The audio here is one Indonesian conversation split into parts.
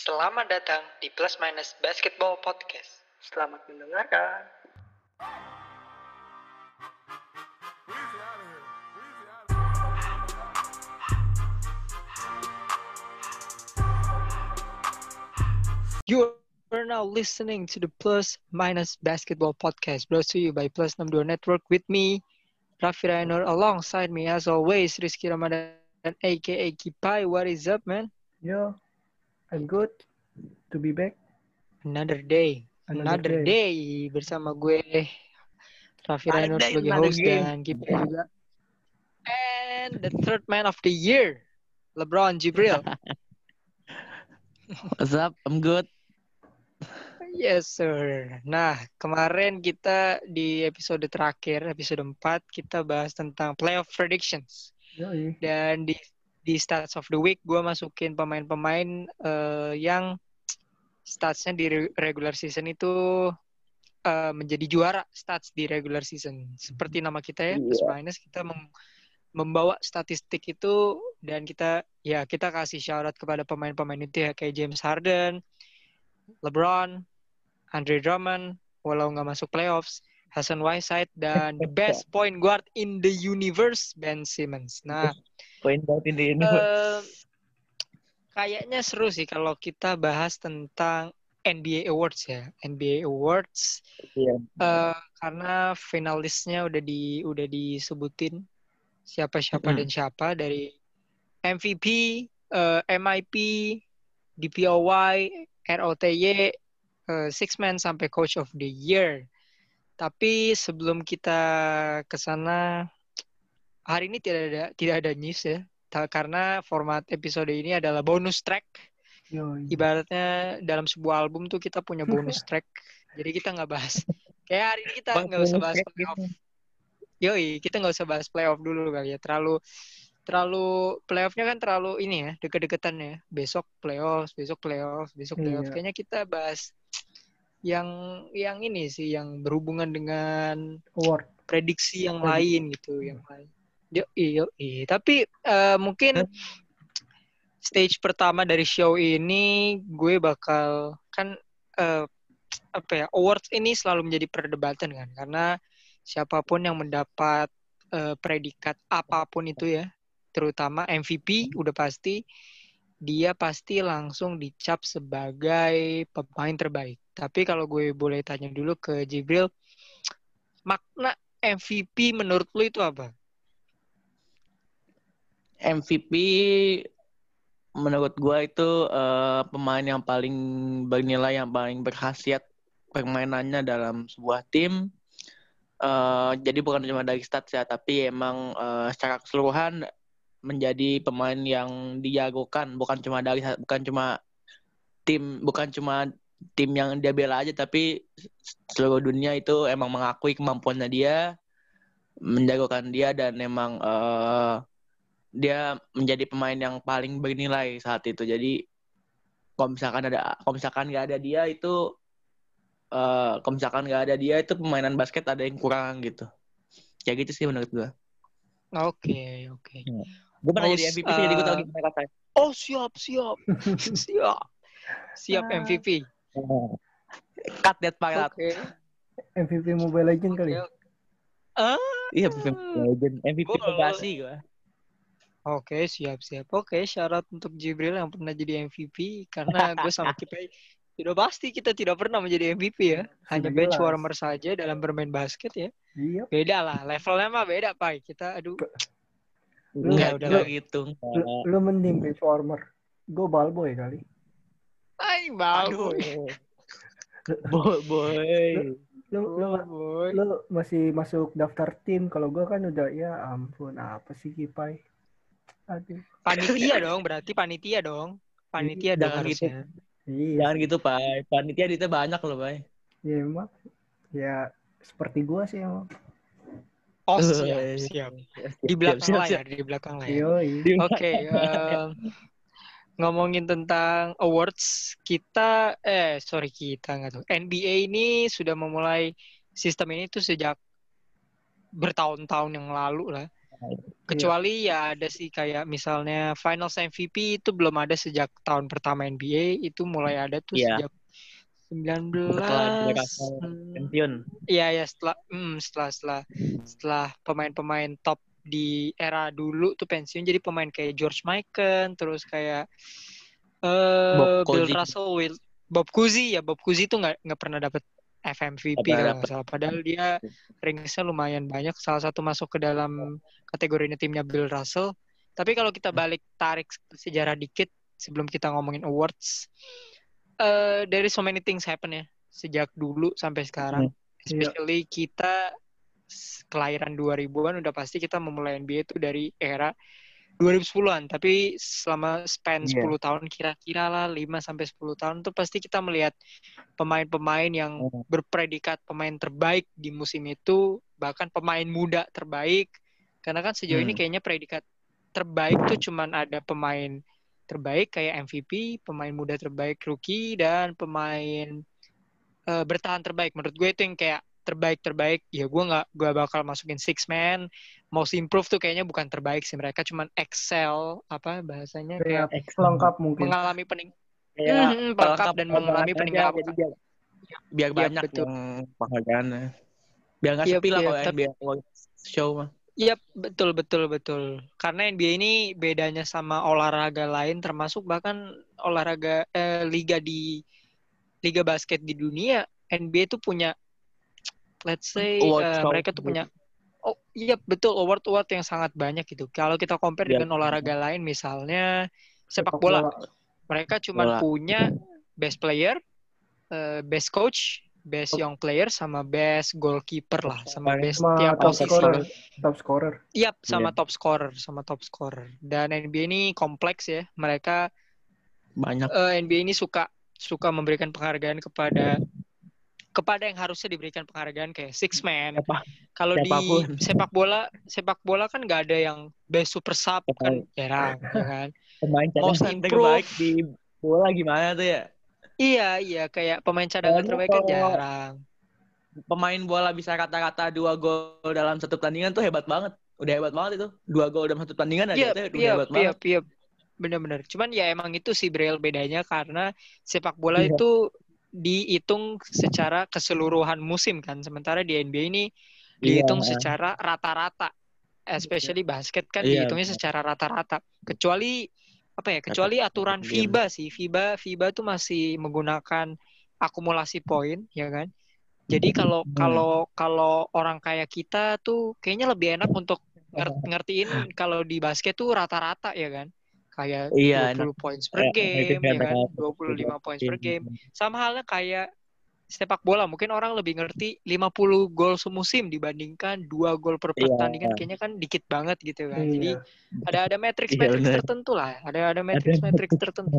Selamat datang di Plus Minus Basketball Podcast. Selamat mendengarkan. You are now listening to the Plus Minus Basketball Podcast brought to you by Plus 62 Network with me, Raffi Rainer, alongside me as always, Rizky Ramadan, aka Kipai. What is up, man? Yo, I'm good to be back. Another day. Another Another, day. bersama gue Raffi day, sebagai host game. dan Kipai juga. And the third man of the year, LeBron Jibril. What's up? I'm good. Yes, sir. Nah, kemarin kita di episode terakhir, episode 4, kita bahas tentang playoff predictions. Yoi. Dan di di stats of the week, gue masukin pemain-pemain eh, yang statsnya di re- regular season itu eh, menjadi juara stats di regular season. Seperti nama kita ya, plus minus, kita mem- membawa statistik itu dan kita ya kita kasih syarat kepada pemain-pemain itu ya kayak James Harden, LeBron, Andre Drummond, walau nggak masuk playoffs, Hassan Whiteside dan the best point guard in the universe Ben Simmons. Nah, Poin buat ini ini. eh, kayaknya seru sih kalau kita bahas tentang NBA Awards ya, NBA Awards Iya. eh, karena finalisnya udah di udah disebutin siapa-siapa Mm-mm. dan siapa dari MVP, eh, MIP, DPOY, ROTY, eh, Six Man sampai Coach of the Year. Tapi sebelum kita ke sana, hari ini tidak ada tidak ada news ya, karena format episode ini adalah bonus track. Ibaratnya dalam sebuah album tuh kita punya bonus track, jadi kita nggak bahas. Kayak hari ini kita nggak usah bahas track playoff. gitu. Yoi, kita nggak usah bahas playoff dulu kali ya. Terlalu terlalu playoffnya kan terlalu ini ya deket-deketan ya. Besok playoff, besok playoff, besok playoff. Iya. Kayaknya kita bahas yang yang ini sih yang berhubungan dengan Award. prediksi yang Prediksi. lain gitu, yang lain. Yoi, yoi. Tapi eh, mungkin stage pertama dari show ini gue bakal kan eh, apa ya awards ini selalu menjadi perdebatan kan karena siapa pun yang mendapat eh, predikat apa pun itu ya terutama MVP udah pasti dia pasti langsung dicap sebagai pemain terbaik. Tapi kalau gue boleh tanya dulu ke Jibril, makna MVP menurut lu itu apa? MVP menurut gua itu eh, pemain yang paling bernilai, yang paling berkhasiat permainannya dalam sebuah tim. Eh, jadi bukan cuma dari stats ya, tapi emang eh, secara keseluruhan menjadi pemain yang dijagokan, bukan cuma dari bukan cuma tim, bukan cuma tim yang dia bela aja, tapi seluruh dunia itu emang mengakui kemampuannya dia, menjagokan dia dan emang eh, dia menjadi pemain yang paling bernilai saat itu. Jadi kalau misalkan ada, kalau misalkan nggak ada dia itu, eh kalau misalkan nggak ada dia itu permainan basket ada yang kurang gitu. Kayak gitu sih menurut gua. Oke, oke. Gue pernah Oh, jadi MVP sih, jadi gue tau eh, gimana rasanya. Oh, siap, siap. siap. Siap Ah. MVP. Cut that pilot. Oke. MVP Mobile Legends kali. Oke. Ah, Iya, MVP Legend. MVP pembasi gue. Oke, siap, siap. Oke, syarat untuk Jibril yang pernah jadi MVP karena gue sama Kipai sudah pasti kita tidak pernah menjadi MVP ya. Hanya bench warmer saja dalam bermain basket ya. Iya. Beda lah, levelnya mah beda, Pai. Kita aduh. Lu- Enggak, udah lah. gitu. Lu, lu mending warmer. Gue balboy kali. Ay, mau. Boy, boy. Lu, lu, Oh, boy. lu masih masuk daftar tim. Kalau gue kan udah ya ampun apa sih Kipai. Aduh. Panitia dong, berarti panitia dong. Panitia dong gitu. Iya. Jangan gitu, Pak. Panitia duitnya banyak loh, Pak. Ya emang. Ya seperti gue sih emang. Oh, siap, siap. Di belakang layar, di belakang layar. Oke, em, ngomongin tentang awards, kita eh sorry kita nggak tahu. NBA ini sudah memulai sistem ini tuh sejak bertahun-tahun yang lalu lah. Kecuali ya ada sih kayak misalnya Finals MVP itu belum ada sejak tahun pertama NBA, itu mulai ada tuh Iya. sejak 19 Setelah dia Russell hmm, pensiun. Iya ya setelah hmm, setelah setelah setelah pemain-pemain top di era dulu tuh pensiun jadi pemain kayak George Mikan terus kayak eh Bob Bill. Russell, Will, Bob Cousy ya Bob Cousy tuh nggak nggak pernah dapet FMVP kalau nggak salah. Padahal dia ringsnya lumayan banyak. Salah satu masuk ke dalam kategorinya timnya Bill Russell. Tapi kalau kita balik tarik sejarah dikit sebelum kita ngomongin awards, eh dari so many things happen ya sejak dulu sampai sekarang. Especially kita s- kelahiran 2000-an udah pasti kita memulai NBA itu dari era 2010-an, tapi selama span Iya. 10 tahun kira-kira lah 5 sampai 10 tahun tuh pasti kita melihat pemain-pemain yang Hmm. berpredikat pemain terbaik di musim itu, bahkan pemain muda terbaik. Karena kan sejauh ini Hmm. kayaknya predikat terbaik tuh cuman ada pemain terbaik kayak MVP, pemain muda terbaik rookie dan pemain eh, bertahan terbaik. Menurut gue itu yang kayak terbaik terbaik. Ya gue nggak gue bakal masukin six man. Most improve tuh kayaknya bukan terbaik sih mereka cuman excel apa bahasanya kayak Kayak lengkap mungkin. mengalami pening Kayak Hmm, pelengkap dan mengalami. Jadi biar, biar Iya, banyak betul. yang penghargaannya. Biar nggak Iya, sepi lah iya, kalau tapi- NBA show mah. Iya betul betul betul. Karena NBA ini bedanya sama olahraga lain, termasuk bahkan olahraga eh, liga di liga basket di dunia, NBA itu punya, let's say Award show mereka tuh punya, oh iya betul award award yang sangat banyak gitu. Kalau kita compare Iya. dengan olahraga lain, misalnya sepak bola, mereka cuma punya best player, eh, best coach, best young player, sama best goalkeeper lah, sama best Sama tiap top posisi. scorer. Top scorer. Yap, sama Iya. top scorer, sama top scorer. Dan NBA ini kompleks ya. Mereka Banyak. eh, NBA ini suka suka memberikan penghargaan kepada kepada yang harusnya diberikan penghargaan kayak six man. Kalau di sepak bola, sepak bola kan nggak ada yang best super sub kan jarang, ya kan? Pemain Most cadangan improve. terbaik di bola gimana tuh ya? Iya, iya kayak pemain cadangan terbaik kan jarang. Pemain bola bisa kata-kata dua gol dalam satu pertandingan tuh hebat banget. Udah hebat banget itu. Dua gol dalam satu pertandingan aja Iya, tuh udah iya, hebat iya, banget. iya. Benar-benar. Cuman ya emang itu sih Braille bedanya karena sepak bola Iya. itu dihitung secara keseluruhan musim kan. Sementara di NBA ini dihitung Iya. secara rata-rata. Especially basket kan Iya, dihitungnya secara rata-rata. Kecuali apa ya? Kecuali aturan. FIBA sih. FIBA FIBA tuh masih menggunakan akumulasi poin, ya kan? Jadi kalau Hmm. kalau kalau orang kayak kita tuh kayaknya lebih enak untuk nger- ngertiin kalau di basket tuh rata-rata ya kan kayak Iya, 20 points per game itu ya kan kayak 25 points per game sama halnya kayak sepak bola mungkin orang lebih ngerti 50 gol semusim dibandingkan dua gol per Iya. pertandingan kayaknya kan dikit banget gitu kan jadi Iya. ada ada matrix Iya, benar. tertentu lah ada ada matrix matrix tertentu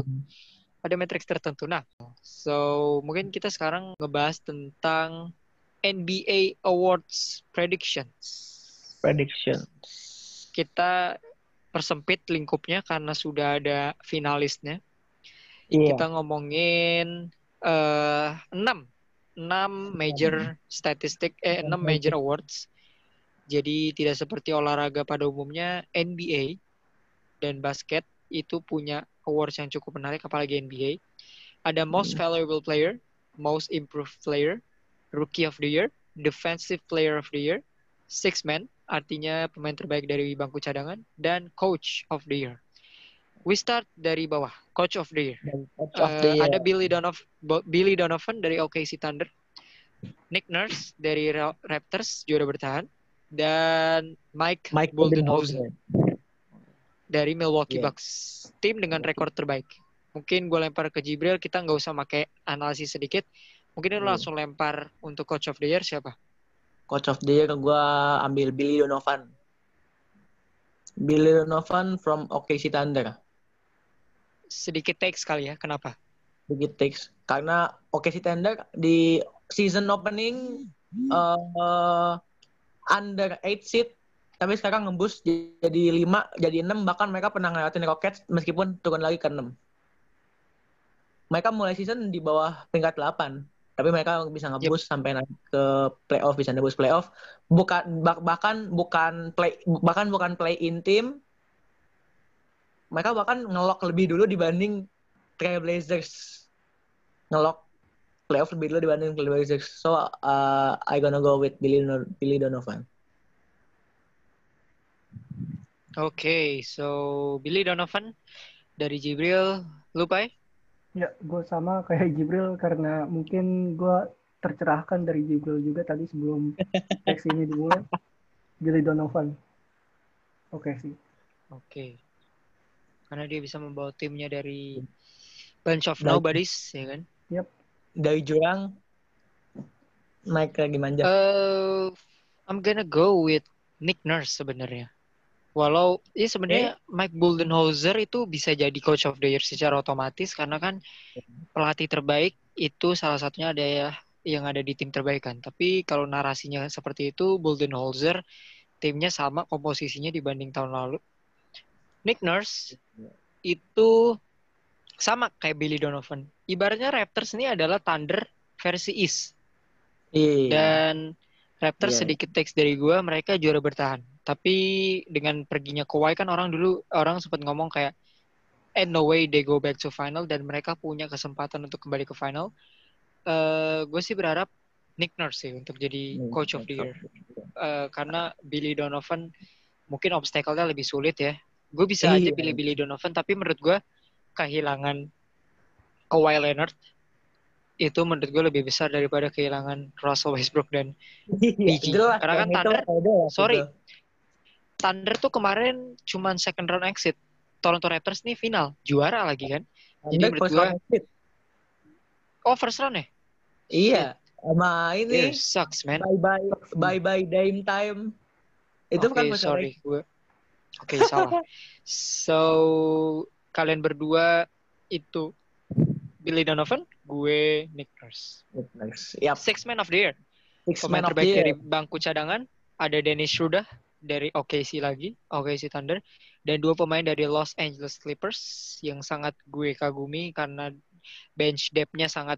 ada matrix tertentu nah so mungkin kita sekarang ngebahas tentang NBA Awards predictions Prediction. kita persempit lingkupnya karena sudah ada finalisnya. Iya. Kita ngomongin eh 6 6 major statistik eh 6 major awards. Jadi tidak seperti olahraga pada umumnya NBA dan basket itu punya awards yang cukup menarik apalagi NBA. Ada most valuable player, most improved player, rookie of the year, defensive player of the year, six man artinya pemain terbaik dari bangku cadangan dan coach of the year. We start dari bawah, coach of the year. Coach of the Eh, year. ada Billy Donovan, Billy Donovan dari OKC Thunder, Nick Nurse dari Ra- Raptors juara bertahan, dan Mike, Mike Budenholzer Budenholzer. dari Milwaukee Iya. Bucks, tim dengan rekor terbaik. Mungkin gue lempar ke Jibril, kita nggak usah pakai analisis sedikit. Mungkin lu Iya. langsung lempar untuk coach of the year siapa? Coach of the year gue ambil Billy Donovan. Billy Donovan from OKC Thunder. Sedikit take sekali ya, kenapa? Big takes. Karena OKC Thunder di season opening eh, under 8 seed tapi sekarang ngebus jadi 5 jadi 6 bahkan mereka pernah ngelewatin Rockets meskipun turun lagi ke 6. Mereka mulai season di bawah peringkat 8 tapi mereka bisa ngebus sampai naik ke playoff bisa ngebus playoff bukan bah- bahkan bukan play bahkan bukan play in team mereka bahkan ngelok lebih dulu dibanding Trailblazers ngelok playoff lebih dulu dibanding Trailblazers so uh, I gonna go with Billy, Billy Donovan Oke, so Billy Donovan dari Jibril, lupa ya? Ya, gue sama kayak Jibril karena mungkin gue tercerahkan dari Jibril juga tadi sebelum teks ini dimulai. Billy Donovan. Oke sih. Oke. Karena dia bisa membawa timnya dari bunch of nobodies, ya kan? dari jurang naik lagi manja Eh, I'm gonna go with Nick Nurse sebenarnya. Walau ya sebenarnya Mike Budenholzer itu bisa jadi coach of the year secara otomatis karena kan pelatih terbaik itu salah satunya ada ya yang ada di tim terbaik kan. Tapi kalau narasinya seperti itu Budenholzer timnya sama komposisinya dibanding tahun lalu. Nick Nurse itu sama kayak Billy Donovan. Ibaratnya Raptors ini adalah Thunder versi East. iya Dan Raptors Iya. sedikit teks dari gua mereka juara bertahan. Tapi dengan perginya Kawhi kan orang dulu orang sempat ngomong kayak eh no way they go back to final dan mereka punya kesempatan untuk kembali ke final. Eh gue sih berharap Nick Nurse sih untuk jadi coach of the year. Eh, karena Billy Donovan mungkin obstacle-nya lebih sulit ya. Gue bisa aja Iya. pilih Billy Donovan tapi menurut gua kehilangan Kawhi Leonard itu menurut gue lebih besar daripada kehilangan Russell Westbrook dan Iya, PG. jelas, Karena kan Thunder- jelas sorry. itu. Thunder tuh kemarin cuman second round exit. Toronto Raptors nih final, juara lagi kan? Jadi Thunder menurut gua- round exit. Oh first round ya? iya sama Yeah, ini sucks man. bye bye bye bye Dame time itu Oke, bukan sorry gue. Oke salah. So kalian berdua itu Billy Donovan, gue Nick Nurse. Next. Yap, Six man of the year. six Pemain the terbaik year. dari bangku cadangan ada Dennis Schroeder dari OKC lagi, OKC Thunder, dan dua pemain dari Los Angeles Clippers yang sangat gue kagumi karena bench depth-nya sangat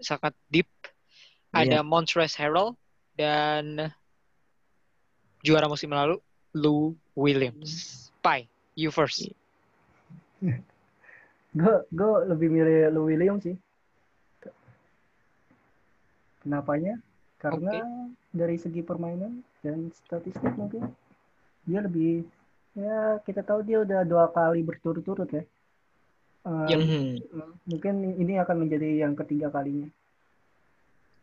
sangat deep. Ada Iya. Montrezl Harrell dan juara musim lalu Lou Williams. Pai, you first. Gue gue lebih milih Lou Williams sih. Kenapanya? Karena dari segi permainan dan statistik mungkin dia lebih ya kita tahu dia udah dua kali berturut-turut ya. Yep. Mhm. Mungkin ini akan menjadi yang ketiga kalinya.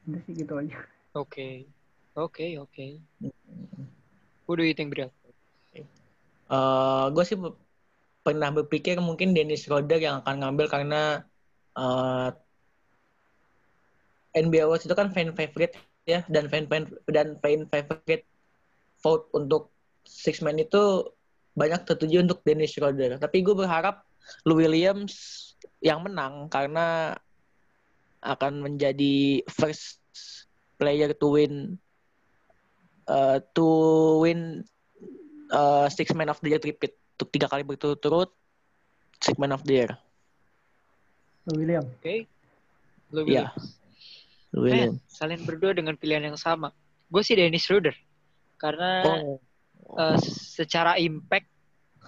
Udah sih gitu aja. Oke. Oke, oke. Who do you think, Bril? Gue Eh, sih be- pernah berpikir mungkin Dennis Schroeder yang akan ngambil karena eh, NBA Awards itu kan fan favorite ya dan fan fan dan fan favorite vote untuk six man itu banyak tertuju untuk Dennis Schroeder. Tapi gue berharap Lou Williams yang menang karena akan menjadi first player to win uh, to win uh, six man of the year repeat untuk tiga kali berturut-turut six man of the year. Lou Williams. Oke. Lou Iya. Williams. Lou Men, Williams. kalian berdua dengan pilihan yang sama. Gue sih Dennis Schroeder. Karena Oh. eh, secara impact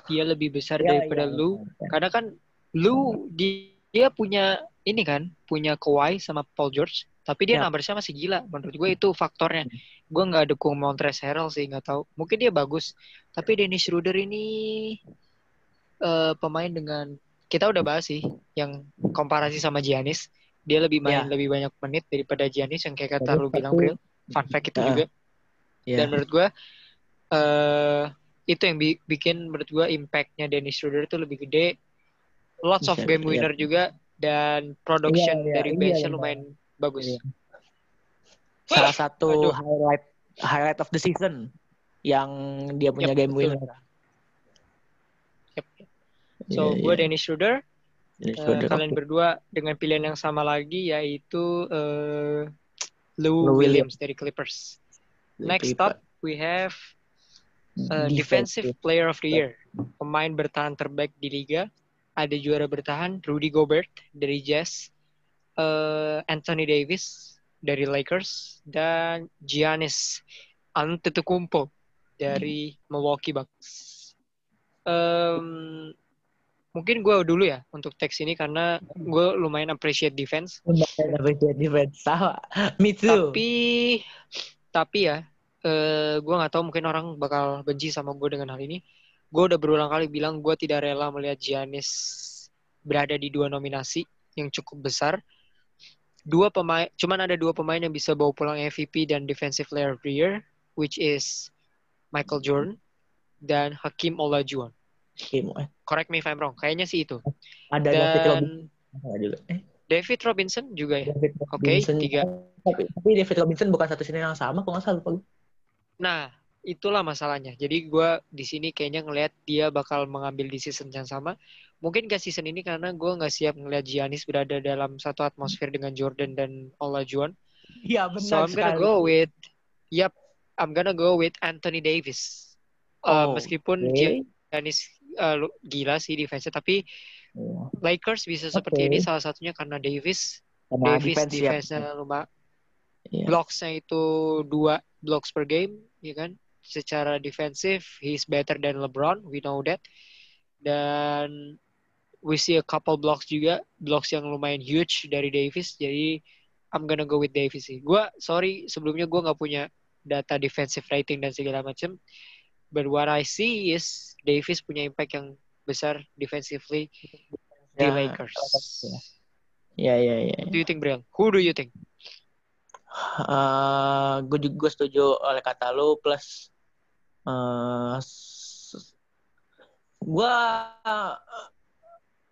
dia lebih besar Ya, daripada ya, Lu. Karena kan Lu di- dia punya ini kan, punya Kawhi sama Paul George. Tapi dia Ya. numbersnya masih gila. Menurut gue itu faktornya. Gue nggak dukung Montrezl Harrell sih, nggak tahu. Mungkin dia bagus. Tapi Dennis Schroeder ini eh, pemain dengan kita udah bahas sih yang komparasi sama Giannis. Dia lebih main Ya. lebih banyak menit daripada Giannis yang kayak kata lu bilang Bril. Fun fact itu Ah. juga. Ya. Dan menurut gue eh itu yang bi- bikin menurut gue impactnya Dennis Schroeder itu lebih gede. Lots of game iya. winner juga dan production Iya, iya, dari iya, benchnya iya. lumayan bagus. Iya. Salah satu Aduh. highlight highlight of the season yang dia punya Yep, game betul. winner. Yep. So Iya, gue iya. Dennis Schroeder. Dennis Schroeder, kalian berdua dengan pilihan yang sama lagi yaitu eh, Lou, Lou Williams dari Clippers. Next Clipper. up we have uh, defensive player of the year. Pemain bertahan terbaik di liga. Ada juara bertahan Rudy Gobert dari Jazz. Eh, Anthony Davis dari Lakers dan Giannis Antetokounmpo dari Milwaukee Bucks. Em, mungkin gue dulu ya untuk teks ini karena gue lumayan appreciate defense. Tapi dia defense sama. Me too. Tapi tapi ya eh gue nggak tahu mungkin orang bakal benci sama gue dengan hal ini. Gue udah berulang kali bilang gue tidak rela melihat Giannis berada di dua nominasi yang cukup besar. Dua pemain, cuman ada dua pemain yang bisa bawa pulang MVP dan Defensive Player of the Year, which is Michael Jordan dan Hakim Olajuwon. Kim, eh, Correct me if I'm wrong. Kayaknya sih itu. Ada David Robinson Dan juga. Eh, David Robinson juga ya. Oke, Robinson. tiga. Tapi, tapi David Robinson bukan satu sini yang sama, kok nggak salah lupa. Nah, itulah masalahnya. Jadi gue di sini kayaknya ngelihat dia bakal mengambil di season yang sama. Mungkin gak season ini karena gue nggak siap ngelihat Giannis berada dalam satu atmosfer dengan Jordan dan Olajuwon. Iya So I'm gonna go with, yep, I'm gonna go with Anthony Davis. Uh, Oh, meskipun Oke. Giannis uh, gila sih defense tapi Iya. Lakers bisa seperti ini salah satunya karena Davis. Karena Davis defense, ya. defense-nya lumayan Iya. blocks-nya itu dua blocks per game, ya kan? Secara defensif, he's better than LeBron, we know that. Dan we see a couple blocks juga, blocks yang lumayan huge dari Davis. Jadi I'm gonna go with Davis sih. Gua sorry sebelumnya gua nggak punya data defensive rating dan segala macam. But what I see is Davis punya impact yang besar defensively di Ya, Lakers. Iya, iya, iya. What do you think, Brian? Who do you think? Eh, gue juga gue setuju oleh kata lu plus eh gue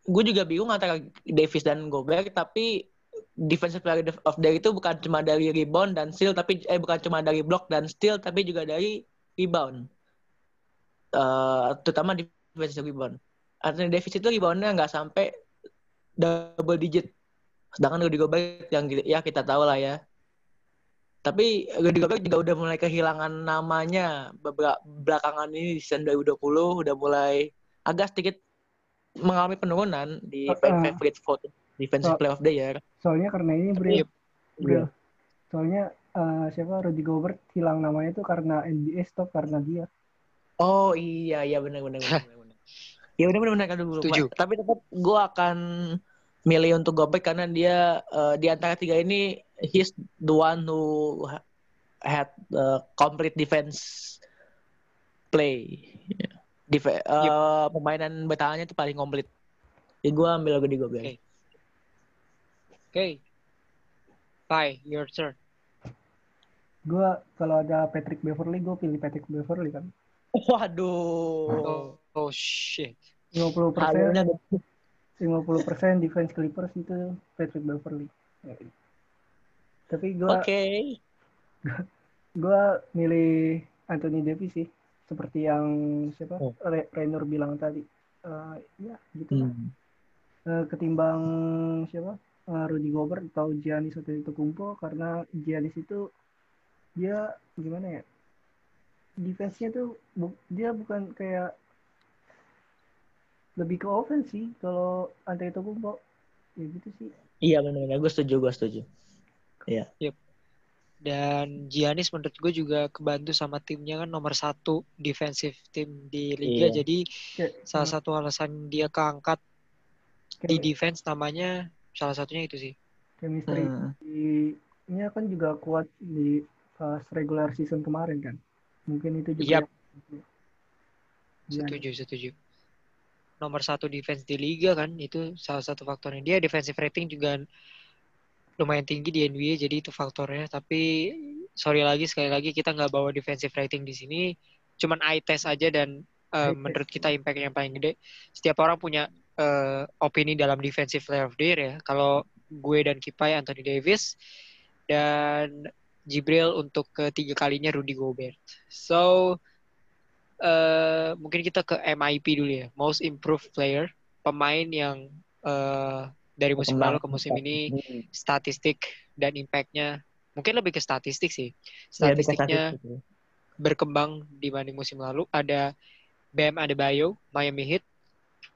gue juga bingung antara Davis dan Gobert tapi defensive player of the year itu bukan cuma dari rebound dan steal tapi eh bukan cuma dari block dan steal tapi juga dari rebound. Eh terutama defensive rebound. Anthony Davis itu reboundnya nggak sampai double digit. Sedangkan Rudy Gobert yang ya kita tahu lah ya. Tapi Rudy Gobert juga udah mulai kehilangan namanya beberapa belakangan ini di season 2020 udah mulai agak sedikit mengalami penurunan di Uh, fan uh. favorite vote defensive Uh. player of the year. Soalnya karena ini Bril, Yep. Bril. Soalnya eh, siapa Rudy Gobert hilang namanya tuh karena NBA stop karena dia. Oh iya iya benar benar benar benar. benar. Iya benar benar benar kan dulu. Setuju. Tapi tetap gue akan milih untuk Gobert karena dia eh, di antara tiga ini he's the one who ha- had the complete defense play. Def eh, Pemainan bertahannya itu paling komplit. Jadi gue ambil Rudy Gobert. Oke. Okay. Bye, your turn. Gue kalau ada Patrick Beverly, gue pilih Patrick Beverly kan. Waduh. Oh, oh shit. 50 Akhirnya persen, 50 persen defense Clippers itu Patrick Beverly. Tapi gue Oke. gue milih Anthony Davis sih, seperti yang siapa Oh. Re- bilang tadi. Eh, ya gitu lah. Hmm. Eh, ketimbang siapa Eh, Rudy Gobert atau Giannis Antetokounmpo karena Giannis itu dia gimana ya defense-nya tuh bu- dia bukan kayak lebih ke offense sih kalau Antetokounmpo ya gitu sih Iya benar-benar. Gue setuju, gue setuju. Dan Giannis menurut gue juga kebantu sama timnya kan nomor satu defensive team di liga. Iya. Jadi kayak salah eh, satu alasan dia keangkat di kayak defense namanya salah satunya itu sih. chemistry Hmm. di ini kan juga kuat di pas regular season kemarin kan mungkin itu juga yang- Giannis. Setuju, setuju. Nomor satu defense di liga kan itu salah satu faktornya. Dia defensive rating juga lumayan tinggi di NBA jadi itu faktornya. Tapi sorry lagi sekali lagi kita nggak bawa defensive rating di sini. Cuman eye test aja dan uh, menurut kita impact yang paling gede. Setiap orang punya uh, opini dalam defensive player of the year ya. Kalau gue dan Kipai Anthony Davis dan Jibril untuk ketiga kalinya Rudy Gobert. So eh mungkin kita ke MIP dulu ya, Most Improved Player, pemain yang eh dari musim lalu ke musim ini statistik dan impact-nya mungkin lebih ke statistik sih. Ya, Statistiknya statistik. berkembang dibanding musim lalu. Ada Bam Adebayo, Miami Heat,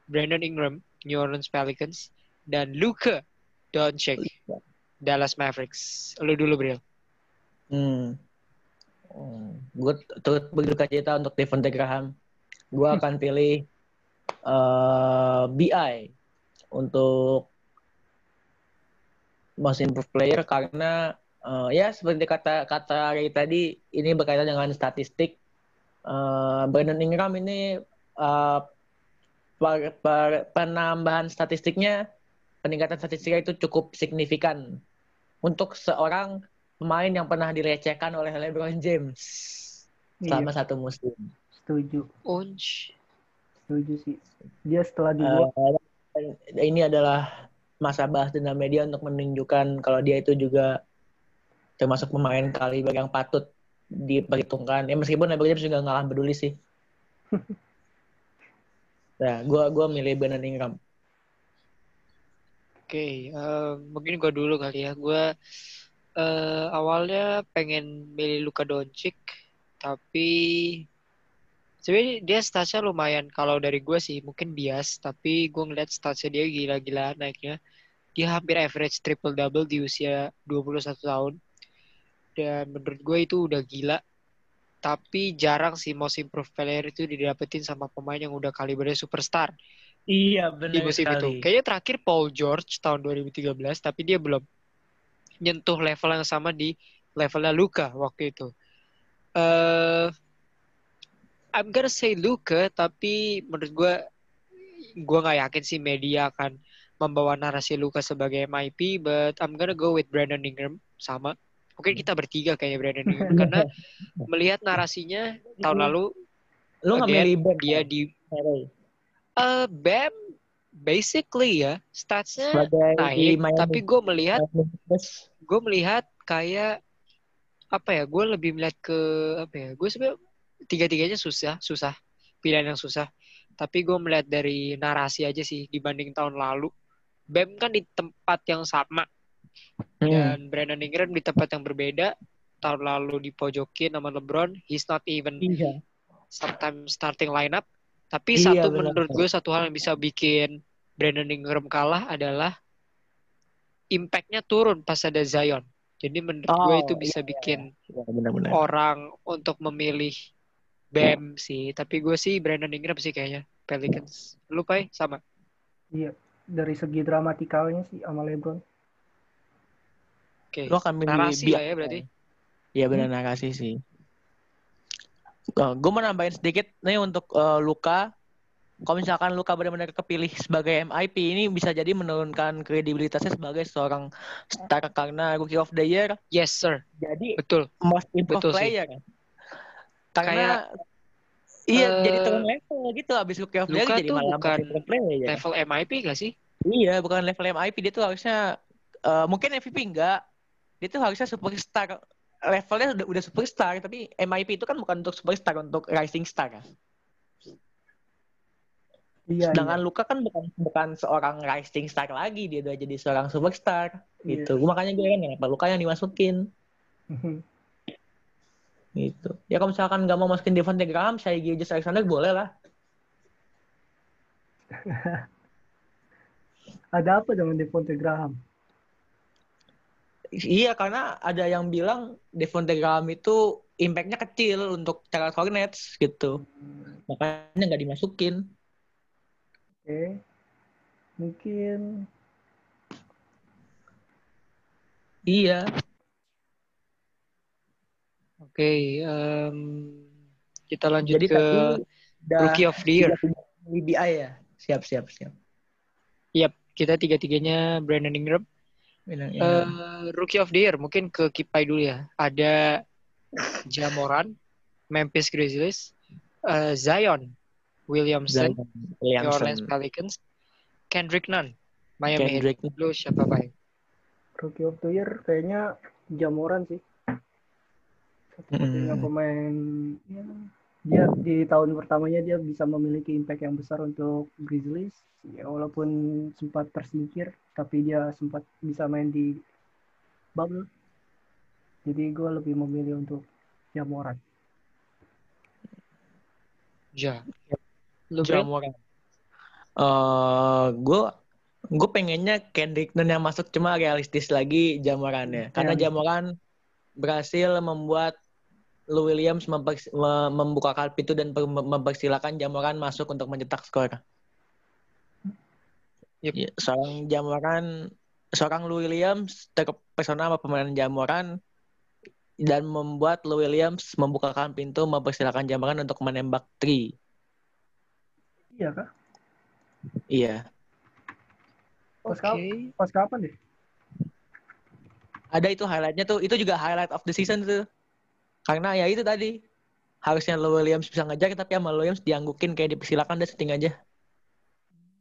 Brandon Ingram, New Orleans Pelicans, dan Luka Doncic, Dallas Mavericks. Lu dulu, Bril. Hmm. Hmm. Gue turut berduka cita untuk Devonte Graham. Gue akan pilih uh, BI untuk most improved player karena uh, ya seperti kata kata Ray tadi ini berkaitan dengan statistik. Uh, Brandon Ingram ini uh, per, per, penambahan statistiknya peningkatan statistiknya itu cukup signifikan untuk seorang pemain yang pernah direcehkan oleh LeBron James selama iya. satu musim. Setuju. Unch. Setuju sih. Dia setelah dibuat uh, ini adalah masa bahas dendam media untuk menunjukkan kalau dia itu juga termasuk pemain kali yang patut diperhitungkan. Ya meskipun LeBron James juga nggak peduli sih. nah, gue gua milih Brandon Ingram. Oke, okay, uh, eh, mungkin gue dulu kali ya. Gue uh, awalnya pengen milih Luka Doncic, tapi sebenarnya dia statsnya lumayan. Kalau dari gue sih mungkin bias, tapi gue ngeliat statsnya dia gila-gila naiknya. Dia hampir average triple double di usia 21 tahun. Dan menurut gue itu udah gila. Tapi jarang sih most improved player itu didapetin sama pemain yang udah kalibernya superstar. Iya benar Di musim sekali. itu. Kayaknya terakhir Paul George tahun 2013, tapi dia belum nyentuh level yang sama di levelnya Luka waktu itu. Uh, I'm gonna say Luka, tapi menurut gue, gue nggak yakin sih media akan membawa narasi Luka sebagai MIP, but I'm gonna go with Brandon Ingram. Sama. Mungkin kita bertiga kayaknya Brandon Ingram. Karena melihat narasinya tahun lalu, lu again, dia di uh, Bam basically ya statsnya naik, tapi gue melihat gue melihat kayak apa ya gue lebih melihat ke apa ya gue sebenarnya tiga tiganya susah susah. Pilihan yang susah. Tapi gue melihat dari narasi aja sih dibanding tahun lalu Bam kan di tempat yang sama hmm. dan Brandon Ingram di tempat yang berbeda tahun lalu dipojokin sama LeBron he's not even iya. sometimes starting lineup tapi iya, satu bener. menurut gue satu hal yang bisa bikin Brandon Ingram kalah adalah impact-nya turun pas ada Zion. Jadi menurut oh, gue itu bisa iya, bikin iya. Benar -benar. orang untuk memilih Bam sih. Tapi gue sih Brandon Ingram sih kayaknya. Pelicans. Lu Pai? Sama? Iya. Dari segi dramatikalnya sih sama LeBron. Oke. Okay. Lo akan milih narasi lah ya berarti? Iya benar hmm. narasi sih. Uh, gue mau nambahin sedikit nih untuk uh, Luka kalau misalkan Luka benar-benar kepilih sebagai MIP ini bisa jadi menurunkan kredibilitasnya sebagai seorang star karena Rookie of the Year. Yes, sir. Jadi betul. Most improved betul player. Sih. Karena Kayak, Iya, uh, jadi turun level gitu abis Rookie of jadi malah bukan player. Level MIP gak sih? Iya, bukan level MIP dia tuh harusnya uh, mungkin MVP enggak. Dia tuh harusnya superstar levelnya udah udah superstar tapi MIP itu kan bukan untuk superstar untuk rising star kan. Iya, Sedangkan iya. Luka kan bukan bukan seorang rising star lagi, dia udah jadi seorang superstar iya. gitu. Makanya gue kan kenapa Luka yang dimasukin. Gitu. Ya kalau misalkan nggak mau masukin Devontae Graham, saya Gilgis Alexander boleh lah. ada apa dengan Devontae Graham? Iya, karena ada yang bilang Devontae Graham itu impact-nya kecil untuk Charlotte Hornets gitu. Makanya nggak dimasukin. Oke. Mungkin Iya. Oke, um, kita lanjut Jadi ke Rookie of the Year. WBI ya. Siap, siap, siap. Yap, kita tiga-tiganya Brandon Ingram. Ya. Uh, Rookie of the Year mungkin ke Kipai dulu ya. Ada Jamoran, Memphis Grizzlies, uh, Zion, Williamson, Williamson. New Orleans Pelicans, Kendrick Nunn, Miami Kendrick. Heat. Lu siapa Pak? Rookie of the Year kayaknya Jamoran sih. Mm. pemain ya, dia di tahun pertamanya dia bisa memiliki impact yang besar untuk Grizzlies. Ya, walaupun sempat tersingkir, tapi dia sempat bisa main di bubble. Jadi gue lebih memilih untuk Jamoran. Ja. Lu Jamoran. Uh, gue gue pengennya Kendrick Nunn yang masuk cuma realistis lagi Jamorannya. Karena Realistis. Jamoran berhasil membuat Lou Williams membukakan pintu dan per- mempersilakan Jamoran masuk untuk mencetak skor. Yep. Ya, seorang Jamoran, seorang Lou Williams terpesona sama pemain Jamoran dan membuat Lou Williams membukakan pintu mempersilakan Jamoran untuk menembak three. Iya kah? Iya. Pas, Oke. kap- pas kapan deh? Ada itu highlightnya tuh. Itu juga highlight of the season tuh. Karena ya itu tadi. Harusnya Lou Williams bisa ngejar tapi sama Lou Williams dianggukin kayak dipersilakan deh setting aja.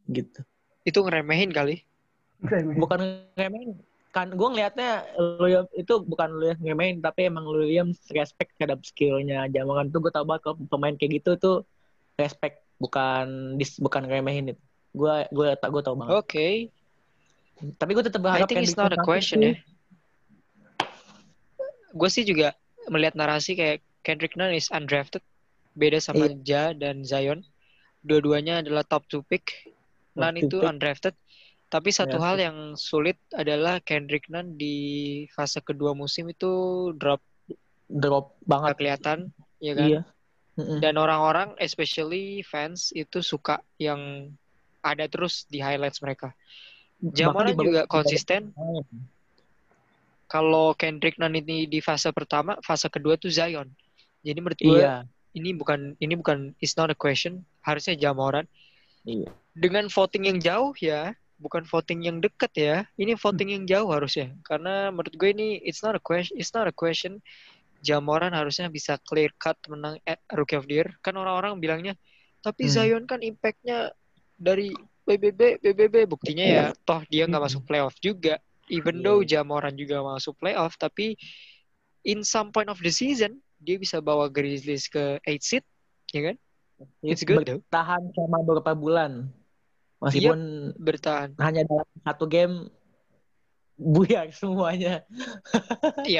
Gitu. Itu ngeremehin kali. Bukan ngeremehin. Kan gue ngelihatnya Williams itu bukan Williams ngeremehin tapi emang Lou Williams respect terhadap skillnya Jamoran tuh gue tau banget kalau pemain kayak gitu tuh respect bukan dis, bukan ngeremehin itu. Gue gue tak gue tau banget. Oke. Tapi gue tetap I berharap think it's not a question ya. Gue sih juga melihat narasi kayak Kendrick Nunn is undrafted. Beda sama Ja dan Zion. Dua-duanya adalah top 2 pick. Nunn two itu pick. undrafted. Tapi satu Ya, hal yang sulit adalah Kendrick Nunn di fase kedua musim itu drop Drop banget. kelihatan, ya kan? Iya. Mm-mm. Dan orang-orang, especially fans, itu suka yang ada terus di highlights mereka. Jamoran juga di babak- konsisten. Kalau Kendrick Nunn ini di fase pertama, fase kedua tuh Zion. Jadi menurut gue Iya. ini bukan ini bukan it's not a question, harusnya Jamoran. Iya. Dengan voting yang jauh ya, bukan voting yang deket ya. Ini voting yang jauh harusnya. Karena menurut gue ini it's not a question, it's not a question. Jamoran harusnya bisa clear cut menang eh, Rookie of the Year. Kan orang-orang bilangnya, tapi Hmm. Zion kan impact-nya dari BBB, BBB. Buktinya ya, toh dia nggak Hmm. masuk playoff juga. Even Iya. though Jamoran juga masuk playoff, tapi in some point of the season, dia bisa bawa Grizzlies ke 8 seed, ya kan? It's good though. Bertahan selama beberapa bulan. Meskipun Bertahan. hanya dalam satu game buyar semuanya.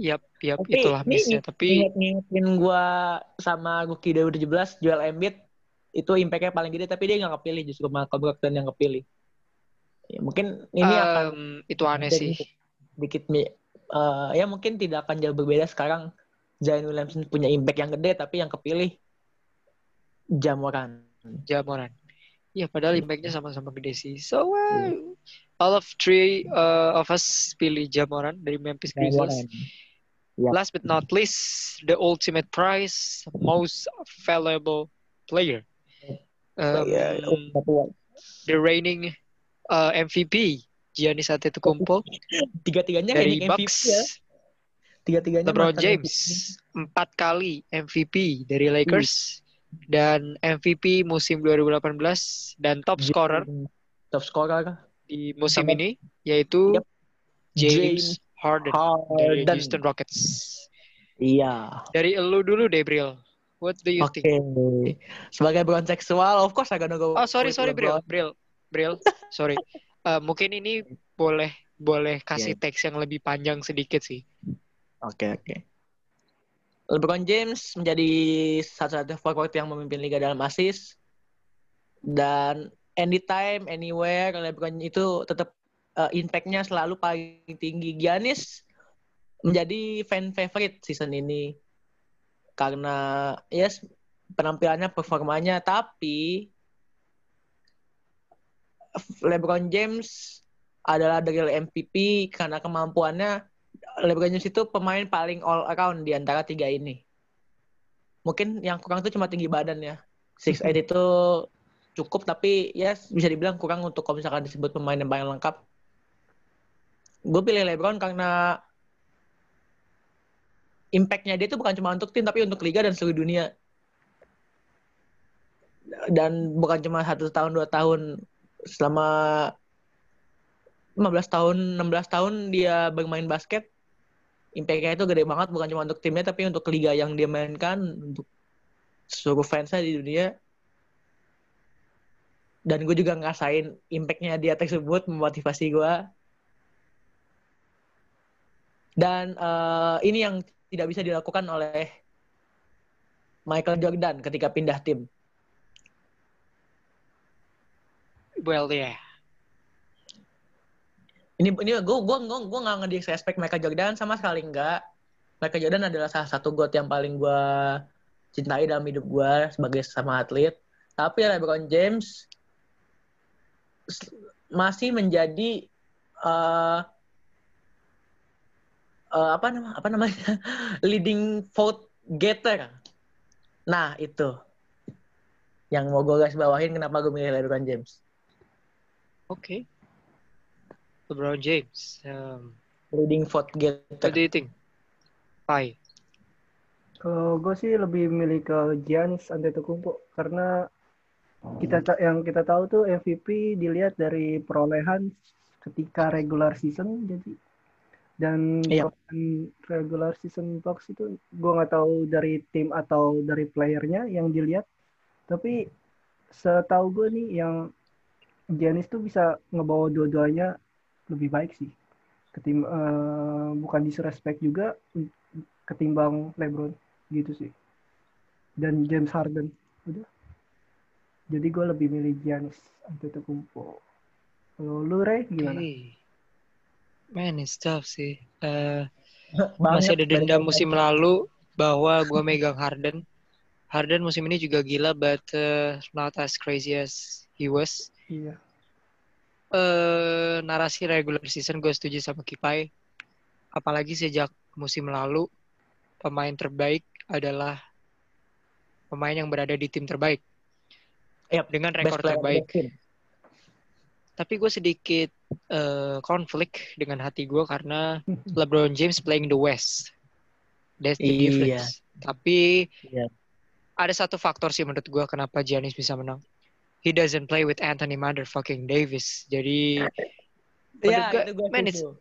Yap, yap, Tapi itulah ini missnya. Tapi Ingat-ingatin gua sama rookie 2017 Joel Embiid itu impact-nya paling gede tapi dia nggak kepilih justru Malcolm Brogdon yang kepilih. Ya, mungkin ini akan em, itu aneh sih. sedikit mi- eh, ya mungkin tidak akan jauh berbeda sekarang Zion Williamson punya impact yang gede tapi yang kepilih Jamoran. Jamoran. Ya, padahal impact-nya sama-sama gede sih. So, uh, all of three uh, of us pilih Jamoran dari Memphis Grizzlies. Yep. Last but not least, the ultimate prize, most valuable player. Um, Ya, the reigning uh, MVP, Giannis Antetokounmpo tiga-tiganya dari MVP Bucks. ya. Tiga-tiganya LeBron James empat kali MVP dari Lakers dan MVP musim 2018 dan top MVP. scorer top scorer di musim Sama- ini yaitu Yep. James, Harden dari Harden. Houston Rockets. Iya. Dari elu dulu deh, Bril. What do you Oke. think? Sebagai brown seksual, of course I gonna go. Oh, sorry, sorry, Bril. Bril, Bril, sorry. Eh, mungkin ini boleh boleh kasih teks yang lebih panjang sedikit sih. Oke, oke. LeBron James menjadi satu-satu forward yang memimpin liga dalam assist dan anytime, anywhere LeBron itu tetap uh, impact-nya selalu paling tinggi. Giannis menjadi fan favorite season ini karena yes penampilannya, performanya, tapi LeBron James adalah real MVP karena kemampuannya LeBron James itu pemain paling all around di antara tiga ini. Mungkin yang kurang itu cuma tinggi badan ya. Six eight itu cukup tapi ya bisa dibilang kurang untuk kalau misalkan disebut pemain yang paling lengkap. Gue pilih LeBron karena impact-nya dia itu bukan cuma untuk tim tapi untuk liga dan seluruh dunia. Dan bukan cuma satu tahun dua tahun selama 15 tahun 16 tahun dia bermain basket impact-nya itu gede banget bukan cuma untuk timnya tapi untuk liga yang dia mainkan untuk seluruh fansnya di dunia. Dan gue juga ngerasain impact-nya dia tersebut memotivasi gue dan eh, ini yang tidak bisa dilakukan oleh Michael Jordan ketika pindah tim Well, yeah. Ini ini gue gue gue gue nggak ngedisrespect Michael Jordan sama sekali enggak. Michael Jordan adalah salah satu god yang paling gue cintai dalam hidup gue sebagai sama atlet. Tapi LeBron James masih menjadi uh, uh, apa nama apa namanya leading vote getter. Nah itu yang mau gue guys bawahin kenapa gue milih LeBron James. Oke. Okay. LeBron James. Um, leading vote getter. What do you think? Pai. Kalau gue sih lebih milih ke Giannis Antetokounmpo karena kita yang kita tahu tuh MVP dilihat dari perolehan ketika regular season jadi dan Iya. regular season box itu gue nggak tahu dari tim atau dari playernya yang dilihat tapi setahu gue nih yang Giannis tuh bisa ngebawa dua-duanya lebih baik sih ketim eh, bukan disrespect juga ketimbang LeBron gitu sih dan James Harden udah jadi gue lebih milih Giannis Antetokounmpo kalau lu Ray gimana Okay. Man, it's tough sih. Eh, Banget. masih ada dendam musim lalu bahwa gue megang Harden. Harden musim ini juga gila, but uh, not as crazy as he was. Iya Eh, narasi regular season gue setuju sama Kipai. Apalagi sejak musim lalu, pemain terbaik adalah pemain yang berada di tim terbaik. Yap, dengan rekor terbaik. Tapi gue sedikit eh, konflik dengan hati gue karena LeBron James playing the West. That's the Iya. difference. Tapi Iya. ada satu faktor sih menurut gue kenapa Giannis bisa menang. He doesn't play with Anthony motherfucking Davis. Jadi Iya, gue, itu man, setuju.